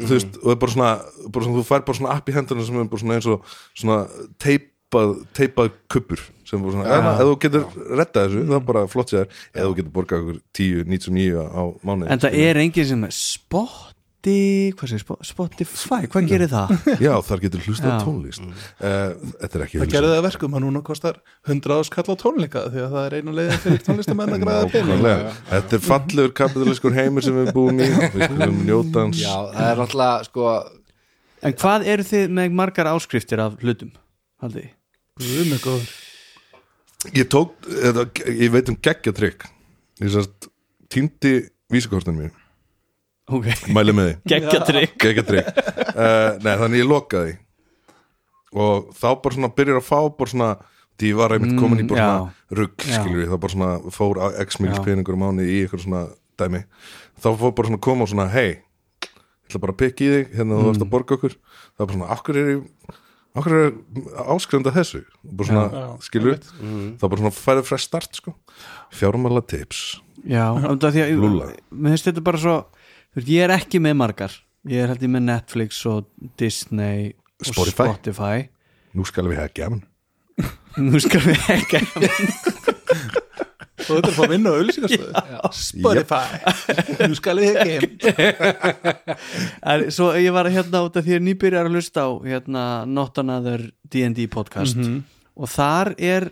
Speaker 1: Þú veist, og það er bara svona, bara svona þú fær bara svona app í hendurinn sem er bara svona eins og svona teipað, teipað kuppur sem bara svona, ja. ef þú getur rettað þessu, það er bara flott sér eða þú getur borgað okkur 10.99 á mánuði
Speaker 2: en það er enginn sem Spotti, hvað segir Spo- Spotify, hvað gerir það?
Speaker 1: Já, þar getur hlusta tónlist uh, Þetta er ekki
Speaker 3: það gerði það að verkum að núna kostar 100 áskall á tónleika því að það er einu leiðin fyrir tónlistamenn að græða pening.
Speaker 1: Þetta er fallegur kapitalískur heimur sem við erum búin í við skulum njóta hans
Speaker 4: Já, það er náttúrulega sko
Speaker 2: en hvað eru þið með margar áskriftir af hlutum? haldið?
Speaker 3: Guð mig góður.
Speaker 1: Ég tók, eða, ég veit um geggjatrykk Ég sérst týndi vísakortin mér
Speaker 2: ok,
Speaker 1: Mæli með því.
Speaker 2: Geggjatrygg
Speaker 1: Geggjatrykk uh, Nei, þannig ég lokaði. Og þá bara svona byrjar að fá bara svona því ég var einmitt komin í bara
Speaker 2: Mm,
Speaker 1: svona rugg, skilur við, það bara svona fór x mils
Speaker 2: Já.
Speaker 1: peningur á mánu í eitthvað svona dæmi. Þá fór bara svona koma og svona hei, ég ætla bara að pikka í þig hérna þú
Speaker 2: Mm.
Speaker 1: varst að borga okkur. Var bara svona, akkur er ég okkur er áskrifenda þessu? Bara svona,
Speaker 3: Já,
Speaker 1: skilur við? það bara svona færið fresh start sko. Fjármála tips.
Speaker 2: Já, að
Speaker 1: Lúlla.
Speaker 2: mér finnst þetta bara svo veist, ég er ekki með margar. Ég er held ég með Netflix og Disney og
Speaker 1: Spotify.
Speaker 2: Spotify.
Speaker 1: Nú skal við hafa gefn
Speaker 2: nú skal við ekki
Speaker 3: og þetta er að fá að vinna á auðlýsingarstöðu Spotify. Nú skal ég ekki
Speaker 2: svo ég var hérna út af því að nýbyrjar að hlusta á hérna Not Another D&D podcast. Og þar er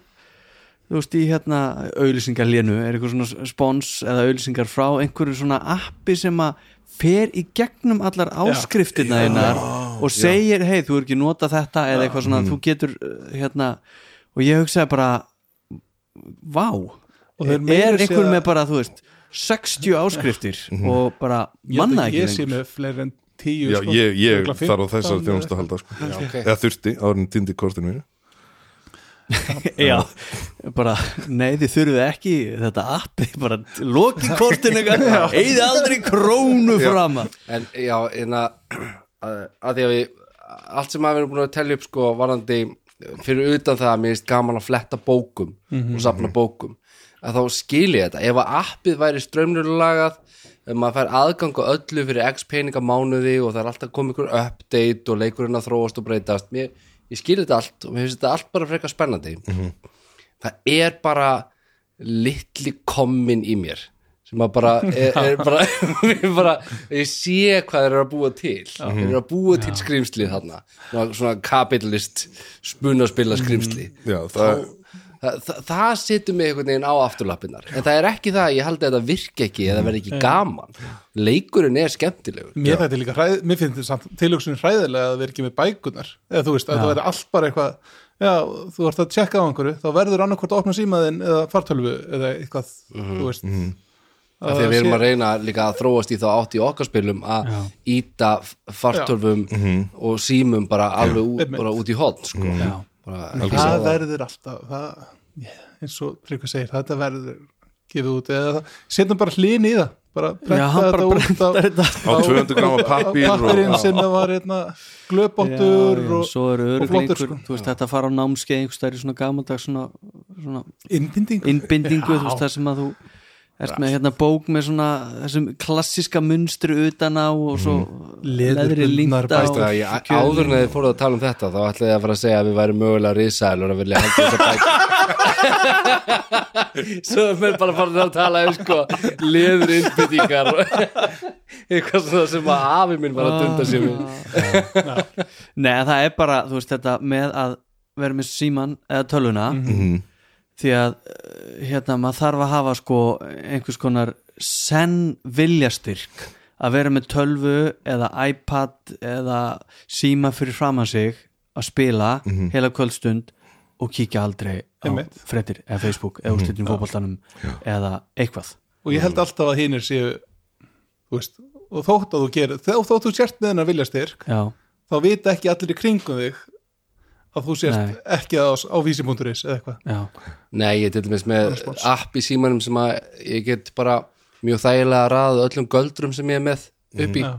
Speaker 2: þú veist í hérna auðlýsingarlénu er eitthvað svona spons eða auðlýsingar frá einhverju svona appi sem að fer í gegnum allar áskriftina þínar og segir, hei, þú er ekki nota þetta eða eitthvað svona, þú getur uh, hérna, og ég hugsaði bara vá er
Speaker 3: meira segja-
Speaker 2: einhver með bara, þú veist 60 áskriftir og bara manna ekki
Speaker 3: ég sé með fleiri en 10
Speaker 1: Já,
Speaker 3: sko.
Speaker 1: ég, ég þarf á
Speaker 3: 15
Speaker 1: þessar þjónustu að halda sko.
Speaker 4: ok.
Speaker 1: eða þurfti árin týndi kortinu mínu.
Speaker 2: Já, bara nei þið þurfið ekki þetta appi, bara loki kortin eitthvað, eigði aldrei krónu fram
Speaker 4: En já, en að, að, því að við allt sem að við erum búin að telja upp sko varandi fyrir utan það að mér finnst gaman að fletta bókum og safna bókum að þá skilji þetta, ef að appið væri strömmnulagað ef maður fær aðgang á öllu fyrir x peninga mánuði og það er alltaf komið ykkur update og leikurinn að þróast og breytast mér, ég skilji þetta allt og mér finnst þetta allt bara frekar spennandi. Það er bara litli kommin í mér sem að bara er, er bara, bara ég sé hvað þeir eru að búa til. Þeir eru að búa til skrýmsli þarna. Svona, kapitalist spunaspila skrýmsli
Speaker 1: Já, það,
Speaker 4: Þa, það, það setur mig einhvern veginn á afturlappinnar en það er ekki það, að ég haldi að þetta virki ekki eða verði ekki gaman. Leikurinn er skemmtilegur.
Speaker 3: Mér þetta er líka hræð, mér finnst þetta samt tilhugsun hræðilega að vera ekki með bækunar eða þú veist, að það verði allt bara eitthvað já, þú ert að tjekka á einhverju þá verður annarkvort að opna símaðinn eða fartölvu eða eitthvað, þú veist.
Speaker 4: Af því að við erum að reyna líka að þróast í þá átt í okkar spilum að íta fartölvum og símum bara alveg út,
Speaker 3: Einmitt.
Speaker 4: bara út í hotn sko. Bara,
Speaker 3: það verður alltaf það, eins og Tryggvi segir, þetta verður gefið út eða það, setjum bara hlýn í það bara
Speaker 2: bara
Speaker 3: þetta út á,
Speaker 1: á 200 gráma pappír
Speaker 3: pappirinn það var hérna,
Speaker 2: já,
Speaker 3: og, og flottur sko.
Speaker 2: þú veist þetta fara á námskeið einhvers stær í svona gamaldags svona, svona
Speaker 3: innbinding
Speaker 2: innbindingu,
Speaker 3: Já.
Speaker 2: þú veist það sem að þú ert með hérna bók með svona þessum klassiska munstri utan á og svo leðri
Speaker 3: bækur.
Speaker 4: Það, ég, áður en þið fóruð að tala um þetta þá ætlaði ég að fara að segja að við væri mögulega risaðilur að vilja halda þessa bæk Svo er mér bara farin að tala um sko leður innbyttingar eitthvað svona sem að afi minn var að dunda sér við.
Speaker 2: Nei, það er bara, þú veist þetta með að vera með síman eða tölvuna því að eh, hérna maður þarf að hafa sko einhvers konar senn viljastyrk að vera með tölvu eða iPad eða síma fyrir framan sig að spila heila kvöldstund og kíkja aldrei á
Speaker 3: Einmitt.
Speaker 2: fréttir eða Facebook eða úrslitin fótboltanum eða eitthvað.
Speaker 3: Og ég held alltaf að hinir séu þú veist, og þótt að þú gerir þó, þótt þú sért með hennar viljastyrk
Speaker 2: Já,
Speaker 3: þá vita ekki allir í kringum þig að þú sért
Speaker 2: Nei.
Speaker 3: ekki á, á vísi.is eða eitthvað?
Speaker 2: Já,
Speaker 4: Nei, ég er til dæmis með app í símanum sem að ég get bara mjög þægilega að raða öllum göldrum sem ég er með upp í.
Speaker 3: Já.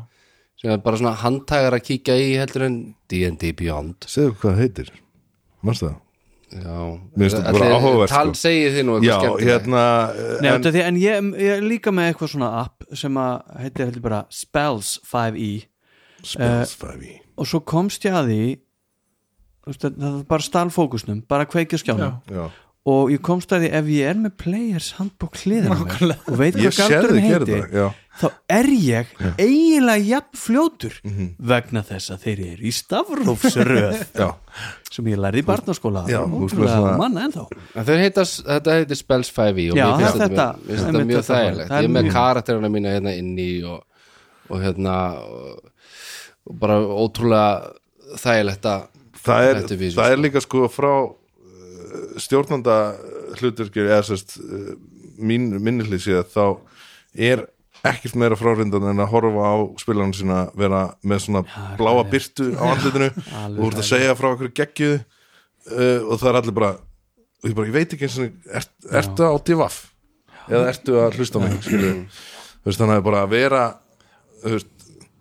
Speaker 4: sem er bara svona handtægar að kíkja í heldur en D&D Beyond.
Speaker 1: Segðu hvað heitir. Manstu það?
Speaker 4: Já,
Speaker 1: sko.
Speaker 4: segið þið nú eitthvað
Speaker 1: Já, hérna
Speaker 2: Nei,
Speaker 1: en,
Speaker 2: því, en ég, ég er líka með eitthvað svona app sem að heitir heldur bara Spells 5e
Speaker 1: Spells 5e
Speaker 2: og svo komst ég að því það er bara stál fókusnum bara kveikja
Speaker 1: Já.
Speaker 2: og ég komst að því ef ég er með players handbók mér og veit hvað
Speaker 1: gera
Speaker 2: heiti
Speaker 1: það Já,
Speaker 2: þá er ég eiginlega jafn fljótur
Speaker 1: Mhm.
Speaker 2: vegna þess að þeir eru í stafrófsröð
Speaker 1: já,
Speaker 2: sem ég lærði í barnaskóla.
Speaker 1: Já,
Speaker 2: og manna ennþá.
Speaker 4: En þeir heita, þetta heitir Spells 5e og
Speaker 2: Já,
Speaker 4: mér finnst
Speaker 2: þetta-
Speaker 4: þetta, þetta mjög þægilegt. Ég er með karakterina mína hérna inni og, og hérna og, og bara ótrúlega þægilegt að
Speaker 1: það er,
Speaker 4: er
Speaker 1: það er
Speaker 4: sko.
Speaker 1: líka sko frá uh, stjórnanda hluturkir eða sérst uh, mín, minnihlið séð þá er ekkert meira frárindan en að horfa á spilarinn sína vera með svona bláa byrtu á andlitinu og þú ert að segja frá okkur geggju uh, og það er allir bara og ég, bara, ég veit ekki eins og er, ertu á divaf eða ertu að hlusta á mig þannig að bara að vera veist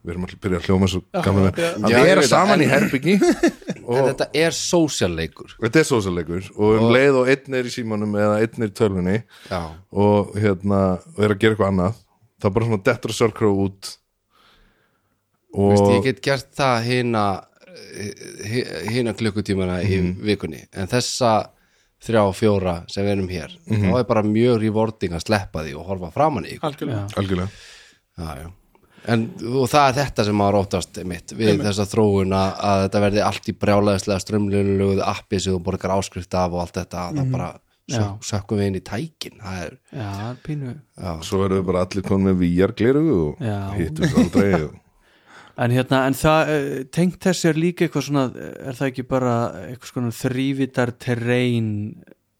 Speaker 1: við erum allir að byrja að hljóma svo gamla menn.
Speaker 3: Já.
Speaker 1: að
Speaker 4: Já,
Speaker 1: vera
Speaker 4: það,
Speaker 1: saman
Speaker 4: en-
Speaker 1: í herbyggi
Speaker 4: en
Speaker 1: og
Speaker 4: þetta er sósjalleikur
Speaker 1: þetta er sósaleikur og um leið og einn er í símanum eða einn er í tölvunni
Speaker 4: Já,
Speaker 1: og hérna og er að gera eitthvað annað það er bara svona dettur að sörkró út og
Speaker 4: Vist, ég get gert það hina hina klukkutímana í
Speaker 1: Mhm.
Speaker 4: vikunni. En þessa þrjá fjóra sem við erum hér
Speaker 1: Mhm.
Speaker 4: þá er bara mjög rewarding að sleppa því og horfa framan í ykkur.
Speaker 3: Algjörlega.
Speaker 1: Algjörlega.
Speaker 4: Já, já. En, og það er þetta sem maður óttast mitt við þessa þróun að, að þetta verði allt í brjálæðislega strömlunuleguðu appi sem þú borgar áskrift af og allt þetta
Speaker 1: Mhm.
Speaker 4: það bara
Speaker 2: Já.
Speaker 4: sök, sökkum við inn í tækin það er,
Speaker 2: Já, það er pínu
Speaker 1: svo erum við bara allir konum með VR glerugu og
Speaker 2: Já.
Speaker 1: hittum við aldrei.
Speaker 2: En hérna, en það, eh, tengt þessi er líka eitthvað svona, er það ekki bara eitthvað svona þrývitar terrain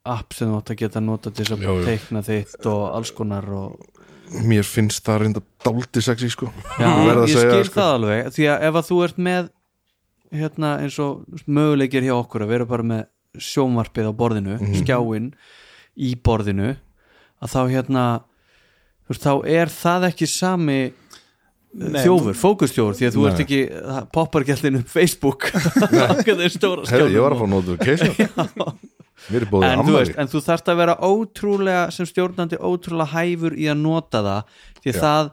Speaker 2: app sem þú átt að geta nota til þess að teikna þitt og alls konar og
Speaker 1: mér finnst það reynda dálítið sexy sko.
Speaker 2: Já,
Speaker 1: Ég verð að
Speaker 2: ég
Speaker 1: segja,
Speaker 2: skil
Speaker 1: sko.
Speaker 2: það alveg því að ef að þú ert með hérna eins og möguleikir hjá okkur að vera bara með sjónvarpið á borðinu skjáin í borðinu að þá hérna þú veist, þá er það ekki sami
Speaker 3: Nei,
Speaker 2: þjófur, fókustjófur því að þú
Speaker 1: Nei.
Speaker 2: ert ekki, poppar allir um Facebook. Það er stóra
Speaker 1: Herri, ég var að fá er búið
Speaker 2: en þú,
Speaker 1: ammali
Speaker 2: veist, en þú þarft að vera ótrúlega sem stjórnandi ótrúlega hæfur í að nota það því
Speaker 1: Já.
Speaker 2: það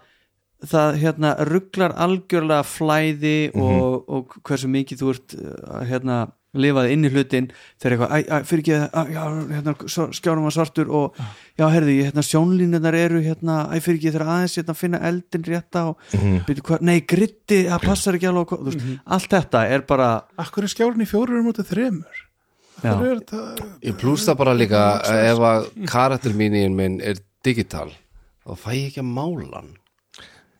Speaker 2: það hérna rugglar algjörlega flæði
Speaker 1: Mhm.
Speaker 2: og, og hversu mikið þú ert uh, hérna lifaði inn í hlutin þegar eitthvað, fyrir ekki að, já, hérna, skjánum var svartur og já, herði, hérna, sjónlínunar eru hérna, æ, fyrir ekki þegar aðeins hérna, finna eldin rétta og
Speaker 1: Mhm.
Speaker 2: byrju, hva, nei, gritti, það passar ekki alveg hvað- þú veist, allt þetta er bara
Speaker 3: Akkur er skjárun í fjórum mútið þremur
Speaker 2: já,
Speaker 3: Það er þetta
Speaker 4: Ég plús það bara líka að ef að karaktermínin minn er digital þá fæ ég ekki að mála hann.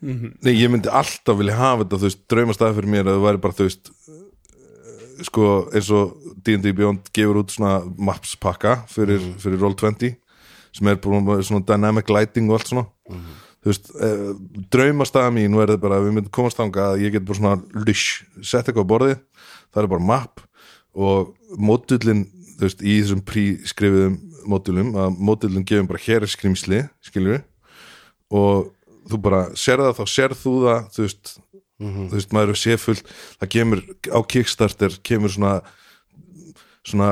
Speaker 1: Nei, ég myndi alltaf vilja hafa þetta, þú veist, draumastæði fyrir mér að það væri bara, þú veist eh, sko, eins og D&D Beyond gefur út svona maps pakka fyrir, fyrir Roll20 sem er búin svona dynamic lighting og allt svona. Þú veist, eh, draumastæða mín verður bara að við myndum komast þanga að ég get bara svona lysh, sett eitthvað á borðið það er bara map og módullin, þú veist, í þessum prískrifiðum módulum, að módullin gefum bara hér skrimsli, skilur og þú bara sér það þá sér þú það þú veist, þú veist maður er séfull það kemur á Kickstarter kemur svona svona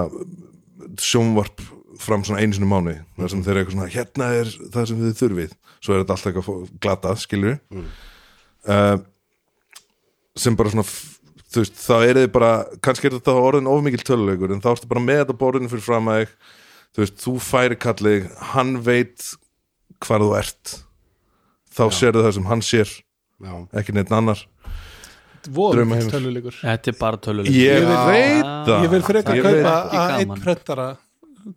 Speaker 1: sjónvarp fram svona einu sinni í mánuði þar sem þeir eru eitthvað svona hérna er það sem þið þurfið. Svo er þetta alltaf eitthvað glatað skilur uh, sem bara svona þú veist, þá er þið bara kannski er þetta orðin ofmikil töluleikur en þá ertu bara með þetta borðinu fyrir fram að þú veist, þú færi kallið hann veit hvar þú ert. Þá sérðu það sem hann sér
Speaker 4: Já,
Speaker 1: ekki neitt annar. Draumaheimur.
Speaker 3: töluleikur.
Speaker 2: Þetta er bara tölulegur
Speaker 1: ég
Speaker 3: vil-
Speaker 1: veit það.
Speaker 3: Ég vil frekar kaupa að einn prentara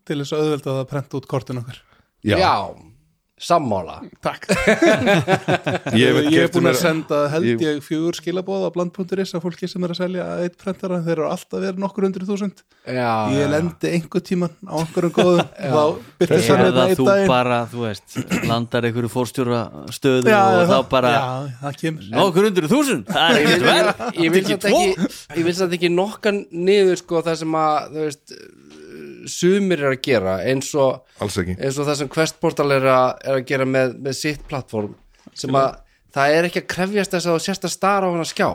Speaker 3: til þess að auðvelda það að prenta út kortin okkar.
Speaker 1: Já,
Speaker 4: Já sammála.
Speaker 3: Takk.
Speaker 1: Ég,
Speaker 3: Ég, er
Speaker 1: keypti
Speaker 3: búin að senda held
Speaker 1: ég-
Speaker 3: fjögur skilabóð á bland.is að fólki sem er að selja eitt prentara. Þeir eru alltaf verið nokkur undir þúsund.
Speaker 4: Já,
Speaker 3: Ég lendi einhver tíman á einhverjum góðum. Þá byrtist hann
Speaker 2: eða
Speaker 3: þetta einn
Speaker 2: þú
Speaker 3: daginn.
Speaker 2: bara, þú veist landar einhverju fórstjóra stöðu
Speaker 3: Já,
Speaker 2: og þá bara
Speaker 3: Já, það kemur.
Speaker 2: Nokkur undir þúsund? Það er ekkert verð
Speaker 4: ég vil samt ekki nokkan niður sko það sem að þú veist sumir er að gera eins og eins og það sem Questportal er að, er að gera með, með sitt plattform sem að það er ekki að krefjast þess að þú sérst að stara á hana skjá.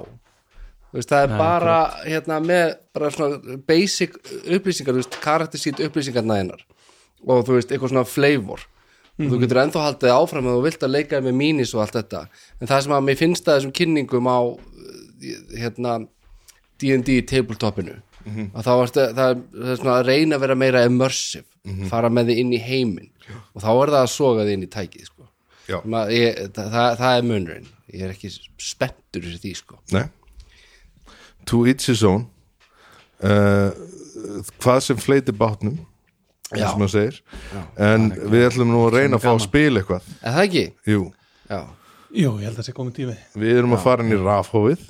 Speaker 4: Þú veist, það er bara hérna, með bara basic upplýsingar, karaktersít upplýsingarna hennar og þú veist, eitthvað svona flavor. Og þú getur ennþá haldið áfram að þú vilt að leika með mínis og allt þetta. En það sem að mér finnst að þessum kynningum á uh, hérna D&D tabletopinu að þá er það, það er svona að reyna að vera meira immersive fara með þið inn í heiminn. Og þá er það að soga þið inn í tækið sko.
Speaker 1: Já.
Speaker 4: Ég, það, það, það er munurinn. Ég er ekki spenntur fyrir því sko.
Speaker 1: Nei. to each his own. Uh, hvað sem fleiti bátnum
Speaker 4: Já.
Speaker 1: eins og maður segir. En við ætlum nú að reyna að fá að spila eitthvað.
Speaker 4: Er það ekki?
Speaker 1: Jú,
Speaker 4: Já.
Speaker 3: Jú, ég held að það sé komið tími.
Speaker 1: Við erum að fara inn í rafhófið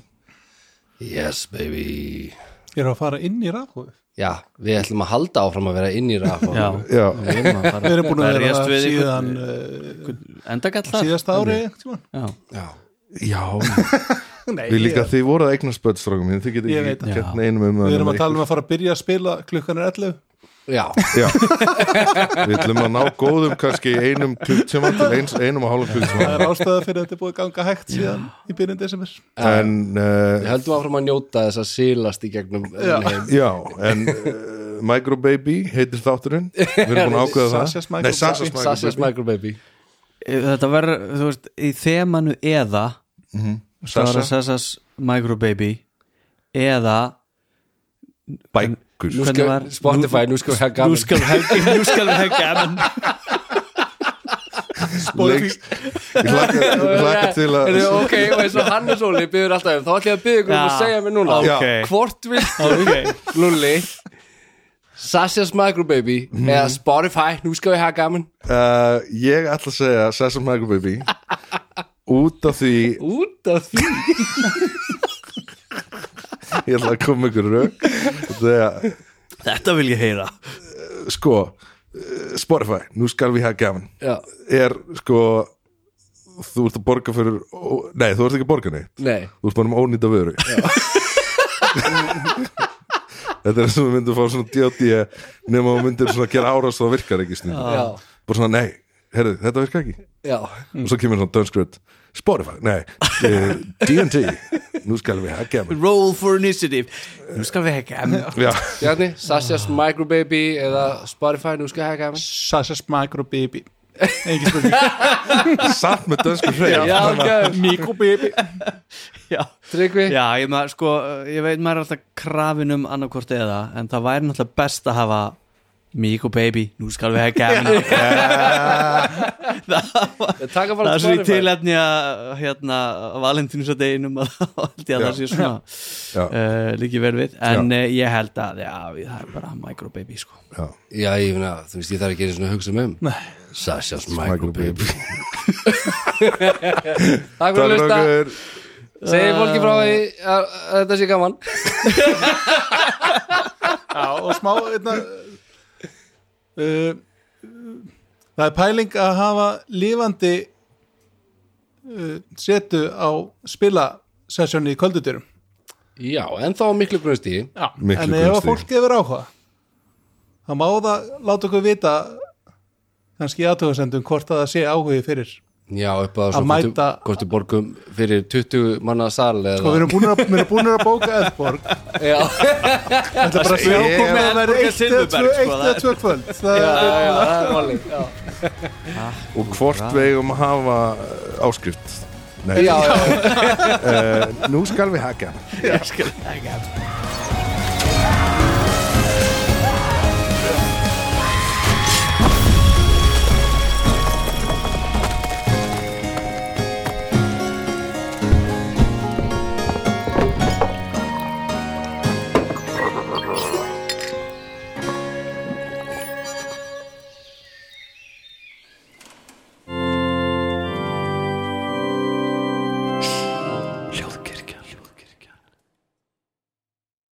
Speaker 4: yes baby
Speaker 3: Ég er að fara inn í rafhóðu
Speaker 4: já, við ætlum að halda áfram að vera inn í raf
Speaker 2: já,
Speaker 1: Já,
Speaker 2: við erum fara
Speaker 3: Við erum búin að vera
Speaker 2: við
Speaker 3: síðan
Speaker 2: einhvern-
Speaker 3: uh,
Speaker 2: endagall þar.
Speaker 3: síðasta ári
Speaker 2: já,
Speaker 4: já.
Speaker 1: já.
Speaker 3: Nei,
Speaker 1: Við líka þið voruð að eignast bötstrákum minn, þið
Speaker 3: Ég
Speaker 1: getið
Speaker 3: veit
Speaker 1: ekki
Speaker 2: það.
Speaker 1: gett neinum um
Speaker 3: Við erum að tala um að fara að byrja að spila klukkan er 11
Speaker 4: já.
Speaker 1: Já, við ætlum að ná góðum kannski einum klukktíma til eins, einum og hálfum
Speaker 3: Það
Speaker 1: klukktíma
Speaker 3: er ástæða fyrir að þetta er búið að ganga hægt síðan í byrjun desember.
Speaker 1: En
Speaker 4: við
Speaker 1: uh,
Speaker 4: höldum áfram að njóta þess að silast í gegnum
Speaker 3: Já.
Speaker 4: heim.
Speaker 1: já, en uh, Microbaby heitir þátturinn. Við erum búin að ákveða það.
Speaker 3: Sasha's
Speaker 1: Nei, Sasha's
Speaker 3: Microbaby.
Speaker 4: Sasha's
Speaker 1: Microbaby
Speaker 4: Microbaby
Speaker 2: þetta verður, þú veist, í þemanu eða það var
Speaker 1: Sasha,
Speaker 2: að Sasha's Microbaby eða
Speaker 1: bækur
Speaker 4: Nú skal,
Speaker 2: var-
Speaker 4: Spotify, nú skal við hafa
Speaker 2: nú skal við hafa nú skal við hafa gaman
Speaker 1: ég hlakka til að
Speaker 4: ok, og eins og Hannes Óli byður alltaf um þá ætlum ég að byggja ykkur um að segja mér núna.
Speaker 1: Já.
Speaker 4: hvort viltu Lulli Sasha's Microbaby eða Spotify, nú skal við hafa gaman
Speaker 1: uh, Ég ætla að segja Sasha Microbaby út af því
Speaker 4: út af því
Speaker 1: ég ætla að koma ykkur rauk þegar,
Speaker 2: þetta vil ég heyra.
Speaker 1: Sko uh, Spotify, nú skal við hafa gaman
Speaker 4: Já,
Speaker 1: er sko þú ert að borga fyrir ó- nei, þú ert ekki að borga neitt.
Speaker 4: Nei.
Speaker 1: Þú ert bara um ónýta vöru. Þetta er sem við myndum fá svona D.O.D. nema við myndum svona gera árás og það virkar ekki snið
Speaker 4: Já,
Speaker 1: bara svona nei, herru, þetta virkar ekki.
Speaker 4: Já,
Speaker 1: og svo kemur svona dönskröð Spotify, nei, eh, D&T nú skal við hekka mig.
Speaker 2: Roll for initiative. Nú skal við hekka
Speaker 1: já,
Speaker 4: Bjarni, Sasha's Microbaby eða Spotify, nú skal hekka mig.
Speaker 3: Sasha's Microbaby Engin spurning.
Speaker 1: Satt með dönsku hreif
Speaker 4: Já, ok,
Speaker 3: Microbaby
Speaker 2: Já,
Speaker 4: Tryggvi?
Speaker 2: Já ég, maður, sko, ég veit maður er alltaf krafin um annarkvort eða en það væri náttúrulega best að hafa Og baby, nú skal við hekka
Speaker 4: Taka
Speaker 2: Það er svo í tilefni að hérna, valentínusadeginum að þá held ég að
Speaker 1: Já.
Speaker 2: það sé svona uh, líki vel við. En uh, ég held að já, það er bara microbaby sko.
Speaker 1: já,
Speaker 4: Já, ég finna, þú veist, ég þarf ekki einu svona hugsa um. Um Sasha's Microbaby Takk fyrir að
Speaker 1: okkur
Speaker 4: Segir fólki frá því að að þetta sé gaman.
Speaker 3: Já, og smá einna, uh, Það er pæling að hafa lifandi uh, setu á spilasessjónu í kvöldutyrum
Speaker 4: Já, en þá miklu grunnstíði
Speaker 3: en ef fólk hefur áhuga þá má það láta okkur vita kannski aðtöðasendum hvort að það sé áhugi fyrir
Speaker 4: Já, upp að
Speaker 3: Að mæta-
Speaker 4: Kostu borgum fyrir 20 manna sal eða
Speaker 3: sko við erum búin að, við erum búin að bóka Eðborg
Speaker 4: Já,
Speaker 3: þetta er bara að sjá
Speaker 1: Ég-
Speaker 3: hvort það
Speaker 2: er
Speaker 3: eitt eða tvö-
Speaker 2: Silfurberg, sko,
Speaker 3: eitt
Speaker 2: það
Speaker 3: eða tvö kvöld. Það
Speaker 4: já,
Speaker 3: er,
Speaker 4: já, það er Já,
Speaker 1: og hvort við eigum að hafa uh, áskrift? Nei,
Speaker 4: já, já.
Speaker 1: Uh, nú skal við hekka
Speaker 2: Ég skal hekka